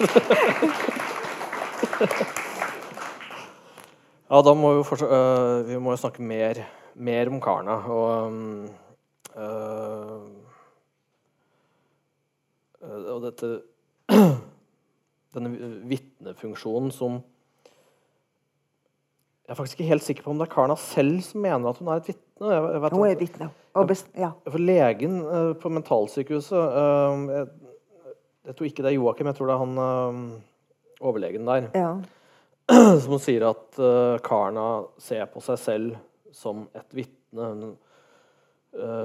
ja, da må vi, fortsatt, uh, vi må jo snakke mer, mer om Karna. Og, uh, og dette Denne vitnefunksjonen som Jeg er faktisk ikke helt sikker på om det er Karna selv som mener at hun er et vitne. Jeg- jeg vet Hun er vitne. Best, ja. For legen eh, på mentalsykehuset eh, jeg, jeg tror ikke det er Joakim, jeg tror det er han eh, overlegen der. ja. (clears throat) som sier at Karna ser på seg selv som et vitne. Hun,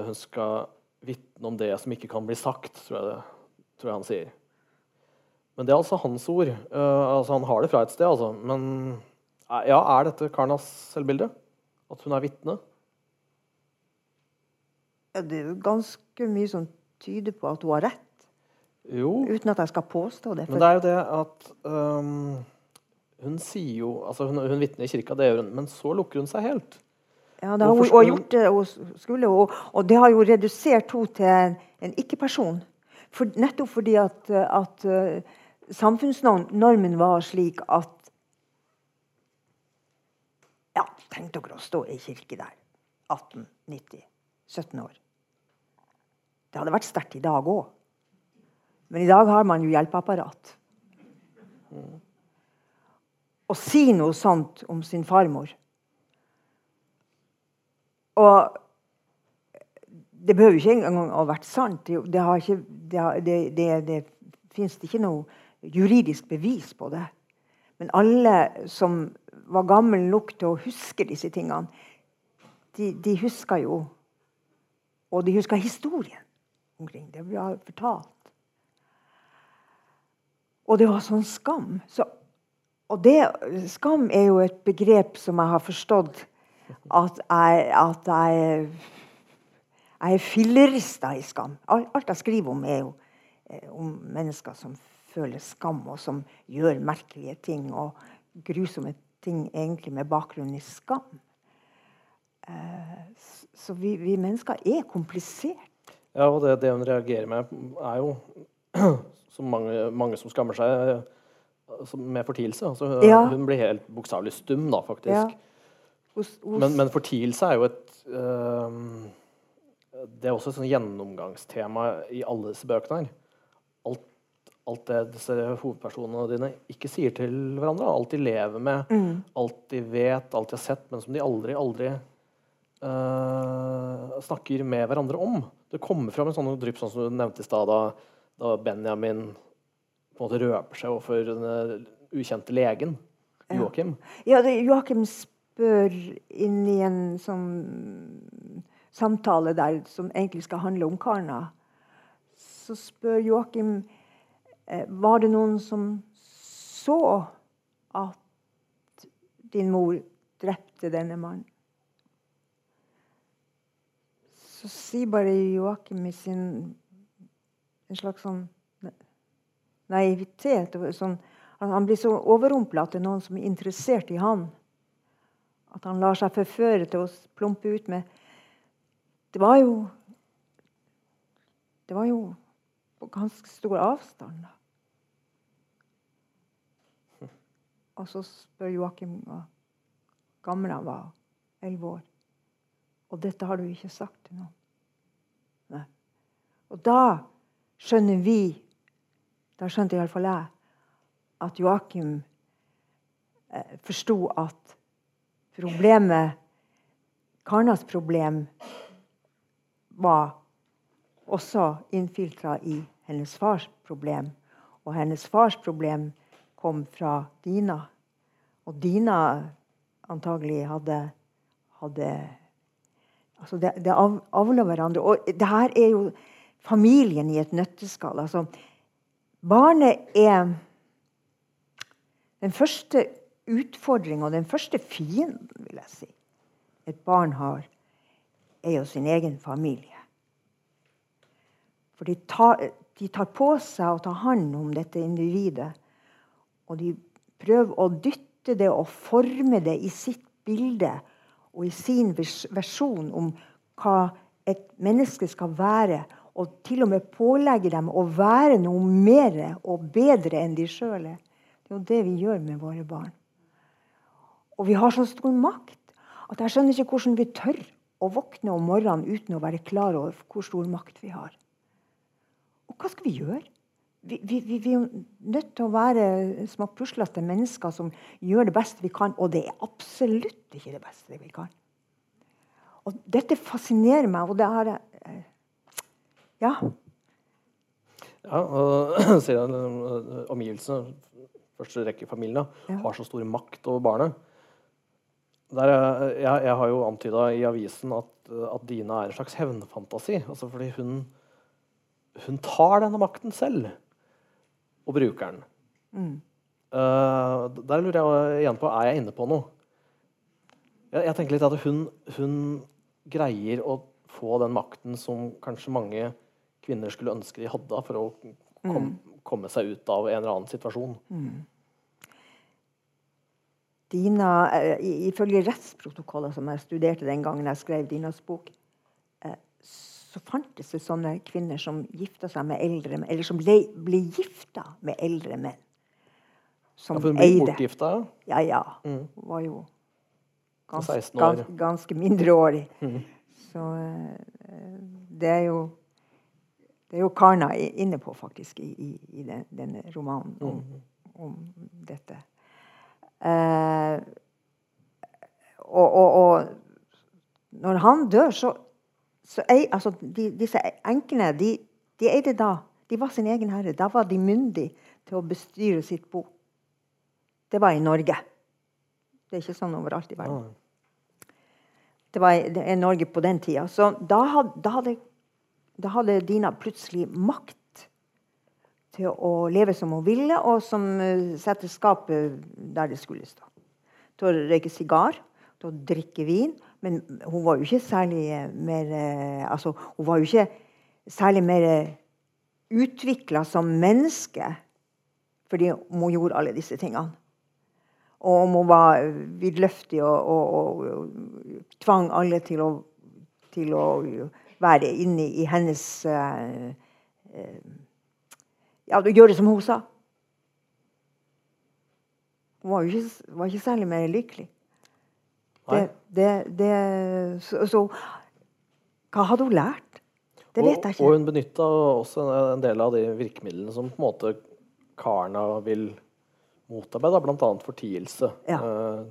hun skal vitne om det som ikke kan bli sagt, tror jeg, det, tror jeg han sier. Men det er altså hans ord. Uh, altså Han har det fra et sted, altså. Men ja, er dette Karnas selvbilde? At hun er vitne? Ja, Det er jo ganske mye som tyder på at hun har rett, Jo. uten at jeg skal påstå det. Men det er jo det at um, Hun sier jo altså Hun, hun vitner i kirka, det gjør hun, men så lukker hun seg helt. Ja, det har hun, hun gjort det hun skulle, og, og det har jo redusert henne til en, en ikke-person. For, nettopp fordi at, at uh, samfunnsnormen var slik at Ja, tenk dere å stå i kirke der. 1890. 17 år. Det hadde vært sterkt i dag òg. Men i dag har man jo hjelpeapparat. Å si noe sånt om sin farmor og det behøver ikke engang å ha vært sant. Det, har ikke, det, det, det, det fins ikke noe juridisk bevis på det. Men alle som var gammel nok til å huske disse tingene, de, de huska jo Og de huska historien omkring det. Vi har fortalt. Og det var sånn skam. Så, og det, skam er jo et begrep som jeg har forstått at jeg, at jeg, jeg er fillerista i skam. Alt, jeg skriver om, er jo eh, om mennesker som føler skam, og som gjør merkelige ting og grusomme ting egentlig med bakgrunn i skam. Eh, så vi, vi mennesker er komplisert. Ja, og det, det hun reagerer med, er jo (clears throat) som mange, mange som skammer seg eh, med fortielse. Altså, Ja. Hun blir helt bokstavelig stum, da, faktisk. Ja. Hos, hos, Men, men fortielse er jo et øh, Det er også et sånn gjennomgangstema i alle disse bøkene. her. Alt, alt det disse hovedpersonene dine ikke sier til hverandre. Alt de lever med, Mm. alt de vet, alt de har sett, men som de aldri, aldri øh, snakker med hverandre om. Det kommer fram en sånn drypp, sånn som du nevnte i stad, da, da Benjamin på en måte røper seg overfor den ukjente legen, Joakim. Ja, det, Joakim spør inn i en sånn samtale der som egentlig skal handle om Karna. Så spør Joakim eh, var det noen som så at din mor drepte denne mannen. Så sier bare Joakim i sin en slags sånn naivitet sånn, han, blir så overrumpla er noen som er interessert i han. At han lar seg forføre til å plumpe ut med Det var jo Det var jo på ganske stor avstand, da. Og så spør Joakim hvor gammel han var. Elleve år. Og dette har du ikke sagt til noen. Nei. Og da skjønner vi Da skjønte iallfall jeg at Joakim eh, forsto at problemet Karnas problem var også innfiltra i hennes fars problem. Og hennes fars problem kom fra Dina. Og Dina antagelig hadde, hadde altså det, det av, avler hverandre. Og det her er jo familien i et nøtteskall. Altså, barnet er den første utfordringa og den første fienden, vil jeg si, et barn har, er jo sin egen familie. For de tar, de tar på seg å ta hånd om dette individet. Og de prøver å dytte det og forme det i sitt bilde og i sin vers versjon om hva et menneske skal være. Og til og med pålegge dem å være noe mer og bedre enn de sjøl er. Det er jo det vi gjør med våre barn. Og vi har så stor makt at jeg skjønner ikke hvordan vi tør å våkne om morgenen uten å være klar over hvor stor makt vi har. Og hva skal vi gjøre? Vi, vi, vi, vi er nødt til å være små puslete mennesker som gjør det beste vi kan. Og det er absolutt ikke det beste vi kan. Og dette fascinerer meg, og det har jeg Ja. Ja, og (clears throat) ser jeg eh, omgivelsene, første rekke familien, Ja. har så stor makt over barnet. Der, er- jeg, jeg har jo antyda i avisen at, at Dina er en slags hevnfantasi. Altså fordi hun, hun tar denne makten selv og brukeren. Mm. Eh, der lurer jeg igjen på er jeg inne på noe. Jeg, jeg tenker litt at hun, hun greier å få den makten som kanskje mange kvinner skulle ønske de hadde for å kom, komme seg ut av en eller annen situasjon. Dina, eh, Ifølge rettsprotokoller som jeg studerte den gangen jeg skrev Dinas bok, eh, så fantes det sånne kvinner som gifta seg med eldre menn, eller som ble, ble gifta med eldre menn. Som Ja, for hun ble eide. bortgifta. Ja, ja. Mm. Hun var jo gans, gans, ganske mindreårig. Mhm. Så eh, det er jo det er jo Karna inne på, faktisk, i, i, den, denne romanen om, Mhm. om dette. Eh, og, og, og når han dør, så, så ei, altså, de, Disse enkene de, de eide da De var sin egen herre. Da var de myndige til å bestyre sitt bo. Det var i Norge. Det er ikke sånn overalt i verden. Det var i det Norge på den tida. Så da hadde, da, hadde, da hadde Dina plutselig makt til å leve som hun ville, og som eh, sette skapet der det skulle stå. Til å røyke sigar, til å drikke vin. Men hun var jo ikke særlig eh, mer eh, Altså, hun var jo ikke særlig mer utvikla som menneske fordi hun gjorde alle disse tingene. Og om hun var vidløftig og, og, og, og tvang alle til å, til å være inne i hennes uh, uh, Ja, gjøre som hun sa. Hun var jo ikke, var ikke særlig mer lykkelig. Det. Det, det, så, så hva hadde hun lært? Det vet jeg Og, og hun benytta også en, en del av de virkemidlene som på en måte Karna vil motarbeide, bl.a. fortielse. Ja. Uh,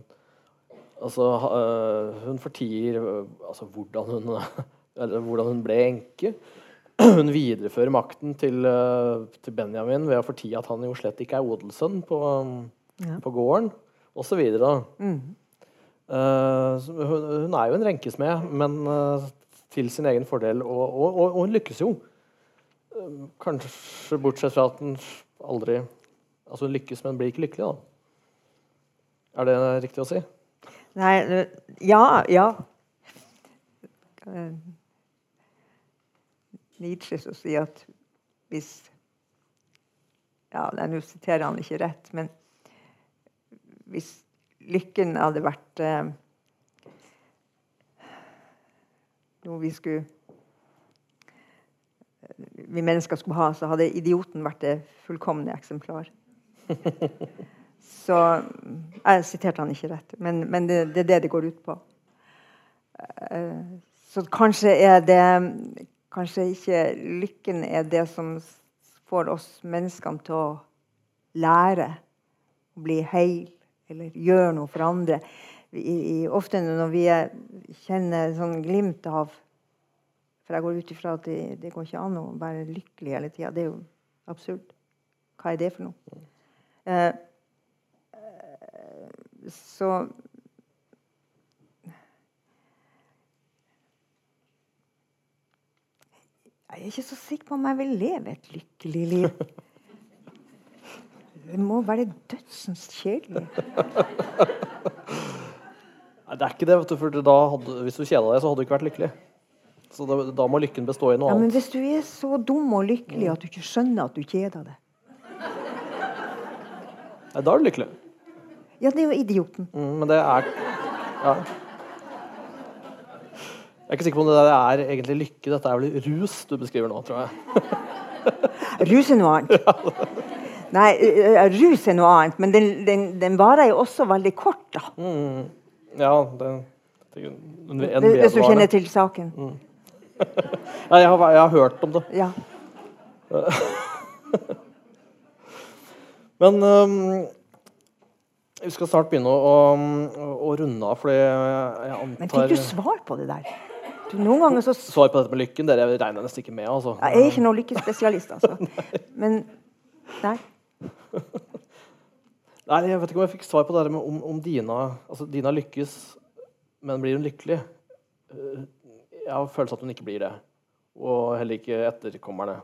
altså, eh, hun fortier eh, altså, hvordan, hun, (laughs) eller, hvordan hun ble enke. (clears throat) Hun viderefører makten til, til Benjamin ved å fortie at han jo slett ikke er odelssønn på, Ja. på gården, osv. Mm. Uh, hun, hun er jo en renkesmed, men eh, til sin egen fordel. Og, og, og, hun lykkes jo. Eh, kanskje bortsett fra at hun aldri Altså hun lykkes, men blir ikke lykkelig, da. Er det riktig å si? Nei, eh, ja, ja. Eh, Nietzsche som sier at hvis Ja, nå siterer han ikke rett, men hvis lykken hadde vært eh, noe vi skulle vi mennesker skulle ha, så hadde idioten vært det fullkomne eksemplar. Så Jeg siterte han ikke rett, men, men det, det er det det går ut på. Eh, Så kanskje er det Kanskje ikke lykken er det som får oss menneskene til å lære å bli heil eller gjør noe for andre. I, i, ofte når vi er, kjenner sånn glimt av For jeg går ut ifra at det, det går ikke an å være lykkelig hele tida. Det er jo absurd. Hva er det for noe? Eh, så Jeg er ikke så sikker på om jeg vil leve et lykkelig liv. Det må være dødsens kjedelig. (laughs) Nei, det er ikke det, vet du, for da hadde, hvis du kjeda deg, så hadde du ikke vært lykkelig. Så da, da må lykken bestå i noe Ja, men hvis du er så dum og lykkelig at du ikke skjønner at du kjeder deg Nei, da er du lykkelig. Ja, det er jo idioten. Mm, men det er ja. Jeg er ikke sikker på om det der er egentlig lykke. Dette er vel rus du beskriver nå, tror jeg. Rus er noe annet. (laughs) Nei, rus er noe annet, men den, den, den varer jo også veldig kort, da. Mm. Ja, det, det Hvis du kjenner til saken. (laughs) Nei, jeg, har, jeg har hørt om det. Ja. (laughs) Men um, vi skal snart begynne å, å, å runde av, fordi jeg antar Men fikk du svar på det der? Du, noen ganger så Svar på dette med lykken dere regner nesten ikke med. altså. Jeg er ikke noen lykkespesialist, altså. (laughs) Men nei. (laughs) Nei, Jeg vet ikke om jeg fikk svar på det med om, om Dina altså Dina lykkes, men blir hun lykkelig? Eh, Jeg har følelsen at hun ikke blir det. Og heller ikke etterkommerne.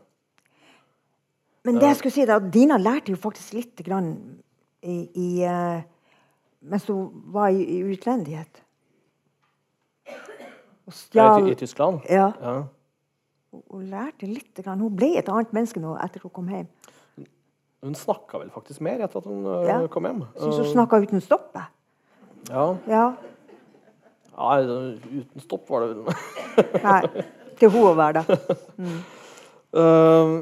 Men det jeg skulle si da, Dina lærte jo faktisk litt grann i, i, eh, mens hun var i, i utlendighet. Stjal I, I Tyskland? Ja, Ja. hun- hun lærte litt. Grann. Hun ble et annet menneske nå etter hun kom hjem. Hun snakka vel faktisk mer etter at hun øh, Ja. kom hjem. Syns hun Uh, snakka uten stopp. jeg. ja. Ja. ja, uten stopp var det vel. (laughs) Nei, til hun å være da. Uh,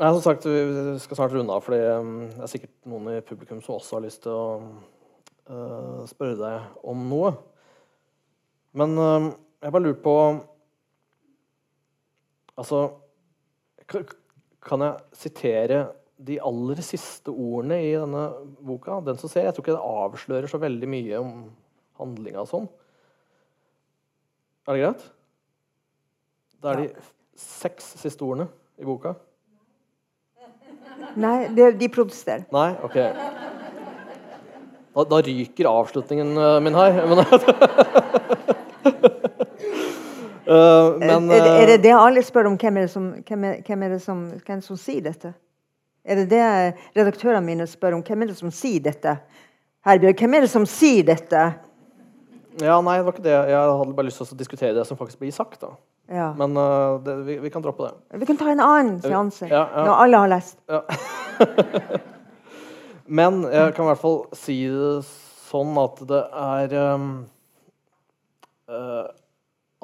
nei, som sagt, vi skal snart runde av, um, det er sikkert noen i publikum som også har lyst til å uh, spørre deg om noe. Men uh, jeg bare lurer på Altså Kan jeg sitere de aller siste ordene i denne boka? Den som ser. Jeg tror ikke det avslører så veldig mye om handlinga og sånn. Er det greit? Det er de seks siste ordene i boka. Nei, de, de protesterer. Nei? OK. Da, da ryker avslutningen øh, min her. Men, Øh, (laughs) men er, det- er det øh, det alle spør om? Hvem er det som, hvem er, hvem er det som, hvem som sier dette? Er det det redaktørene mine spør om? Hvem er det som sier dette? Herbjørg, hvem er det som sier dette? Ja, nei, det var ikke det. Jeg hadde bare lyst til å diskutere det som faktisk blir sagt. da. Ja. Men uh, det, vi, vi kan droppe det. Vi kan ta en annen seanse Ja, ja. når alle har lest. (laughs) Men jeg kan i hvert fall si det sånn at det er um, uh,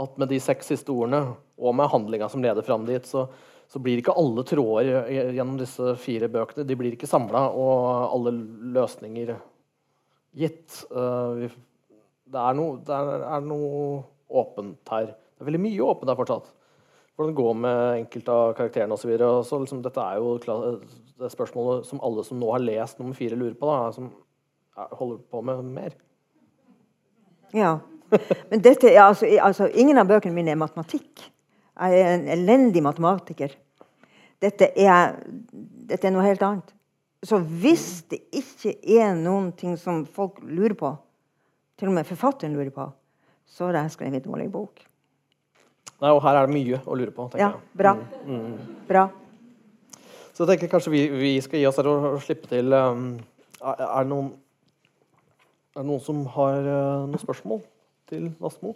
At med de seks siste ordene, og med handlinga som leder fram dit, så, så blir ikke alle tråder gjennom disse fire bøkene de blir ikke samla, og alle løsninger gitt. Eh, det er noe, det er, noe åpent her. Det er veldig mye åpent her fortsatt. Hvordan det går med enkelte av karakterene osv. Liksom, dette er jo det spørsmålet som alle som nå har lest nummer fire, lurer på. da, som er, holder på med mer. Ja. Men dette er altså, altså Ingen av bøkene mine er matematikk. Jeg er en elendig matematiker. Dette er, dette er noe helt annet. Så hvis det ikke er noen ting som folk lurer på, til og med forfatteren lurer på, så har jeg skrevet en dårlig bok. Nei, og her er det mye å lure på. tenker Ja, jeg. bra. Bra. Så jeg tenker kanskje vi, vi skal gi oss her og, slippe til um, er, det noen, er det noen som har uh, noen spørsmål til Lastmo?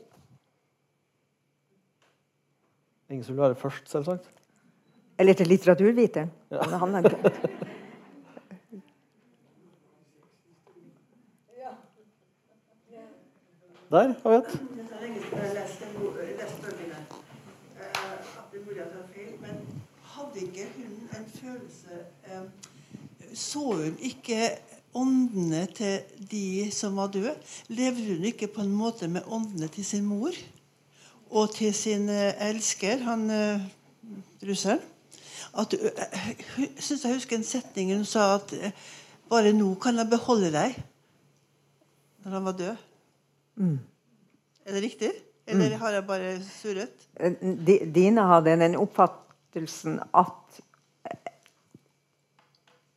Ingen som vil være først, selvsagt? Eller til litteraturviteren. Ja. Han er ikke- Der har vi et. Hadde ikke hun en følelse Så hun ikke åndene til de som var døde? Levde hun ikke på en måte med åndene til sin mor og til sin eh, elsker, han eh, russeren? At, Jeg syns jeg husker en setning hun sa at eh, bare nå kan jeg beholde deg. Når han var død. Er det riktig? Eller har jeg bare surret? Dine hadde den oppfattelsen at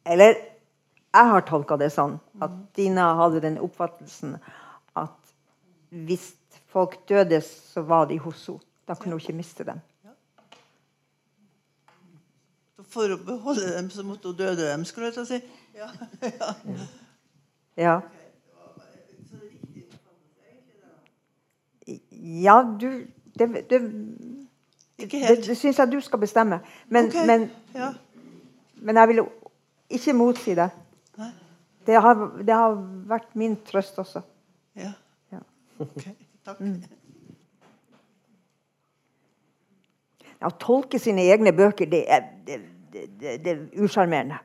Eller jeg har tolka det sånn at Dina hadde den oppfattelsen at hvis folk døde, så var de hos henne. Da kunne hun ikke miste dem. For å beholde dem, så måtte hun døde dem, skulle jeg til å si. Ja, (laughs) ja. Ja. Ja, du Det, det, det, helt. det syns jeg du skal bestemme. Men, okay. men, ja. men jeg vil ikke motsi det. Det har, det har vært min trøst også. Ja. Ja. Ok, takk. Å tolke sine egne bøker, det er, det, det, det, er usjarmerende.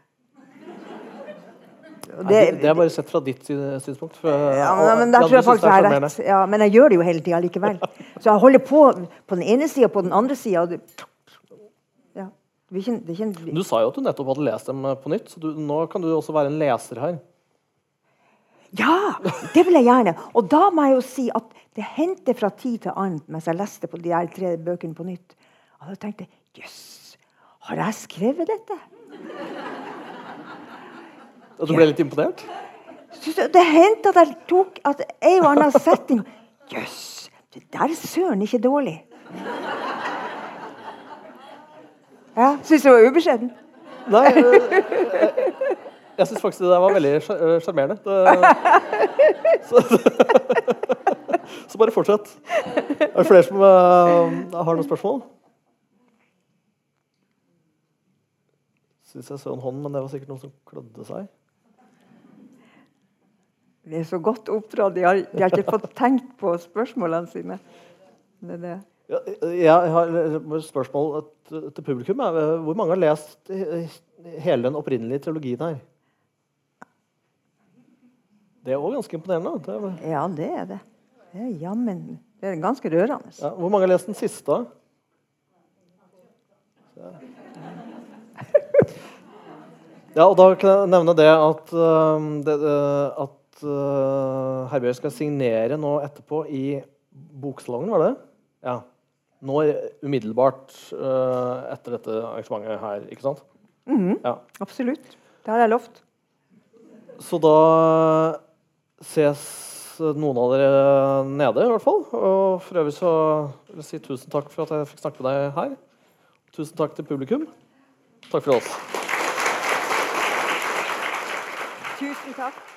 Det, Nei, det, det er bare sett fra ditt synspunkt. For, ja, men, men der tror jeg faktisk jeg har rett. Ja, men jeg gjør det jo hele tida likevel. Så jeg holder på på den ene sida og på den andre sida. Ja. Du sa jo at du nettopp hadde lest dem på nytt, så du, nå kan du også være en leser her. Ja, det vil jeg gjerne. Og da må jeg jo si at det hendte fra tid til annen mens jeg leste på de her tre bøkene på nytt. Og da tenkte jeg yes, har jeg skrevet dette? At du ble litt imponert? Det- hendte at jeg tok at en og annen setting Jøss, det der er søren ikke dårlig. Ja, Syns du det var ubeskjeden? Nei, eh, jeg syns faktisk det der var veldig eh, sjarmerende. (laughs) Så, (laughs) så bare fortsett. Er det flere som eh, har noen spørsmål? Syns jeg så en hånd, men det var sikkert noen som klødde seg. De er så godt oppdratt. De har, de har ikke fått tenkt på spørsmålene sine. Det er det. Ja, jeg har et spørsmål til publikum. Hvor mange har lest hele den opprinnelige trilogien her? Det er òg ganske imponerende. Det er, Ja, det er det. Det er jammen Det er ganske rørende. ja, hvor mange har lest den siste? Ja, og da kan jeg nevne det at, uh, det, uh, at uh, Herbjørg skal signere nå etterpå i Boksalongen, var det? Ja. Nå umiddelbart uh, etter dette arrangementet her, ikke sant? ja. Absolutt. Det har jeg lovt. Så da ses noen av dere nede, i hvert fall. Og for øvrig så vil jeg si tusen takk for at jeg fikk snakke med deg her. Tusen takk til publikum. Takk for oss. Tusen takk.